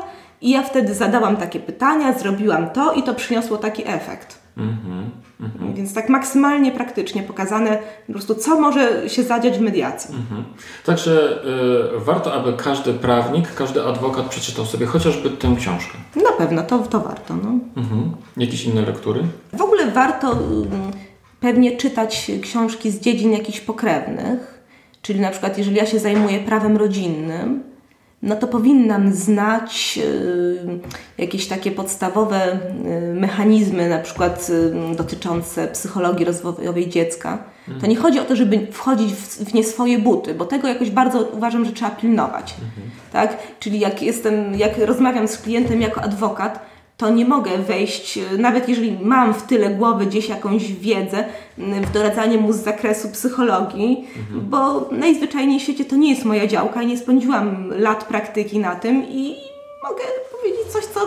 i ja wtedy zadałam takie pytania, zrobiłam to i to przyniosło taki efekt. Mhm, mhm. Więc tak maksymalnie praktycznie pokazane po prostu, co może się zadziać w mediacji. Mhm. Także y, warto, aby każdy prawnik, każdy adwokat przeczytał sobie chociażby tę książkę. Na pewno, to, to warto. No. Mhm. Jakieś inne lektury? W ogóle warto y, pewnie czytać książki z dziedzin jakichś pokrewnych. Czyli na przykład, jeżeli ja się zajmuję prawem rodzinnym, no to powinnam znać y, jakieś takie podstawowe y, mechanizmy, na przykład y, dotyczące psychologii rozwojowej dziecka. To nie chodzi o to, żeby wchodzić w, nie swoje buty, bo tego jakoś bardzo uważam, że trzeba pilnować. Mhm. Tak? Czyli jak jestem, jak rozmawiam z klientem jako adwokat, to nie mogę wejść, nawet jeżeli mam w tyle głowy gdzieś jakąś wiedzę, w doradzanie mu z zakresu psychologii, mhm. bo najzwyczajniej w świecie to nie jest moja działka i nie spędziłam lat praktyki na tym i mogę powiedzieć coś, co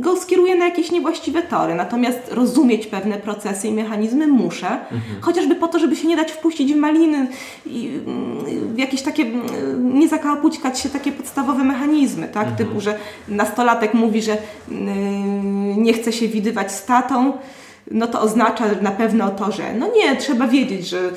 go skieruje na jakieś niewłaściwe tory. Natomiast rozumieć pewne procesy i mechanizmy muszę, mhm. chociażby po to, żeby się nie dać wpuścić w maliny i w jakieś takie, nie zakałapućkać się takie podstawowe mechanizmy, tak? Mhm. Typu, że nastolatek mówi, że nie chce się widywać z tatą, no to oznacza na pewno to, że no nie, trzeba wiedzieć, że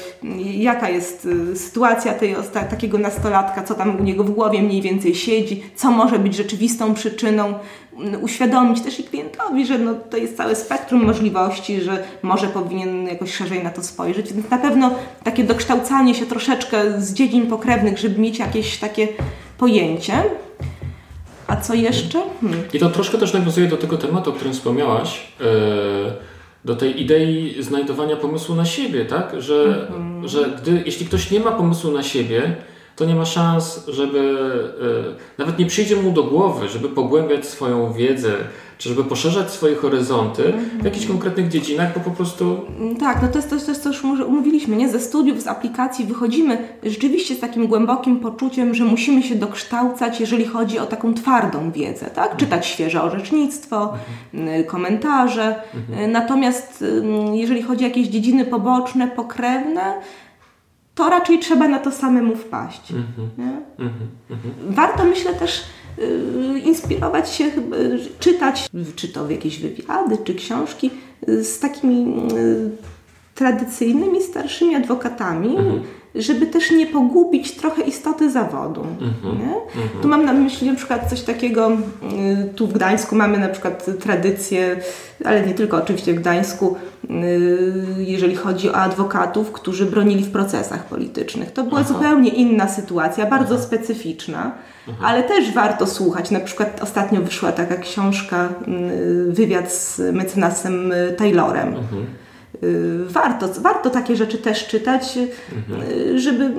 jaka jest y, sytuacja tej, takiego nastolatka, co tam u niego w głowie mniej więcej siedzi, co może być rzeczywistą przyczyną, mm, uświadomić też i klientowi, że no, to jest całe spektrum możliwości, że może powinien jakoś szerzej na to spojrzeć. Więc na pewno takie dokształcanie się troszeczkę z dziedzin pokrewnych, żeby mieć jakieś takie pojęcie. A co jeszcze? Hmm. I to troszkę też nawiązuje do tego tematu, o którym wspomniałaś. Yy do tej idei znajdowania pomysłu na siebie, tak? Że, mhm. że gdy, jeśli ktoś nie ma pomysłu na siebie, to nie ma szans, żeby y, nawet nie przyjdzie mu do głowy, żeby pogłębiać swoją wiedzę, czy żeby poszerzać swoje horyzonty w jakichś konkretnych dziedzinach, bo po prostu... Mm, tak, no to jest coś, co już umówiliśmy, nie? Ze studiów, z aplikacji wychodzimy rzeczywiście z takim głębokim poczuciem, że musimy się dokształcać, jeżeli chodzi o taką twardą wiedzę, tak? Mhm. Czytać świeże orzecznictwo, mhm. komentarze, mhm. natomiast jeżeli chodzi o jakieś dziedziny poboczne, pokrewne, to raczej trzeba na to samemu wpaść. Warto, myślę, też Y, inspirować się, czytać, czy to jakieś wywiady, czy książki y, z takimi y, tradycyjnymi, starszymi adwokatami, mhm. Żeby też nie pogubić trochę istoty zawodu. Mhm. Mhm. Tu mam na myśli na przykład coś takiego, tu w Gdańsku mamy na przykład tradycję, ale nie tylko oczywiście w Gdańsku, jeżeli chodzi o adwokatów, którzy bronili w procesach politycznych. To była Aha. zupełnie inna sytuacja, bardzo Aha. specyficzna. Mhm. ale też warto słuchać. Na przykład ostatnio wyszła taka książka, mm, wywiad z mecenasem y, Taylorem. Y, warto, warto takie rzeczy też czytać, mhm. Żeby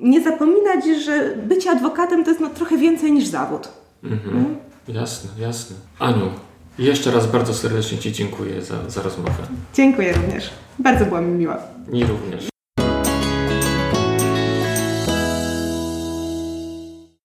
nie zapominać, że bycie adwokatem to jest no trochę więcej niż zawód. Mhm. Mhm. Jasne, jasne. Aniu, jeszcze raz bardzo serdecznie Ci dziękuję za, za rozmowę. Dziękuję również. Bardzo była mi miła. Mi również.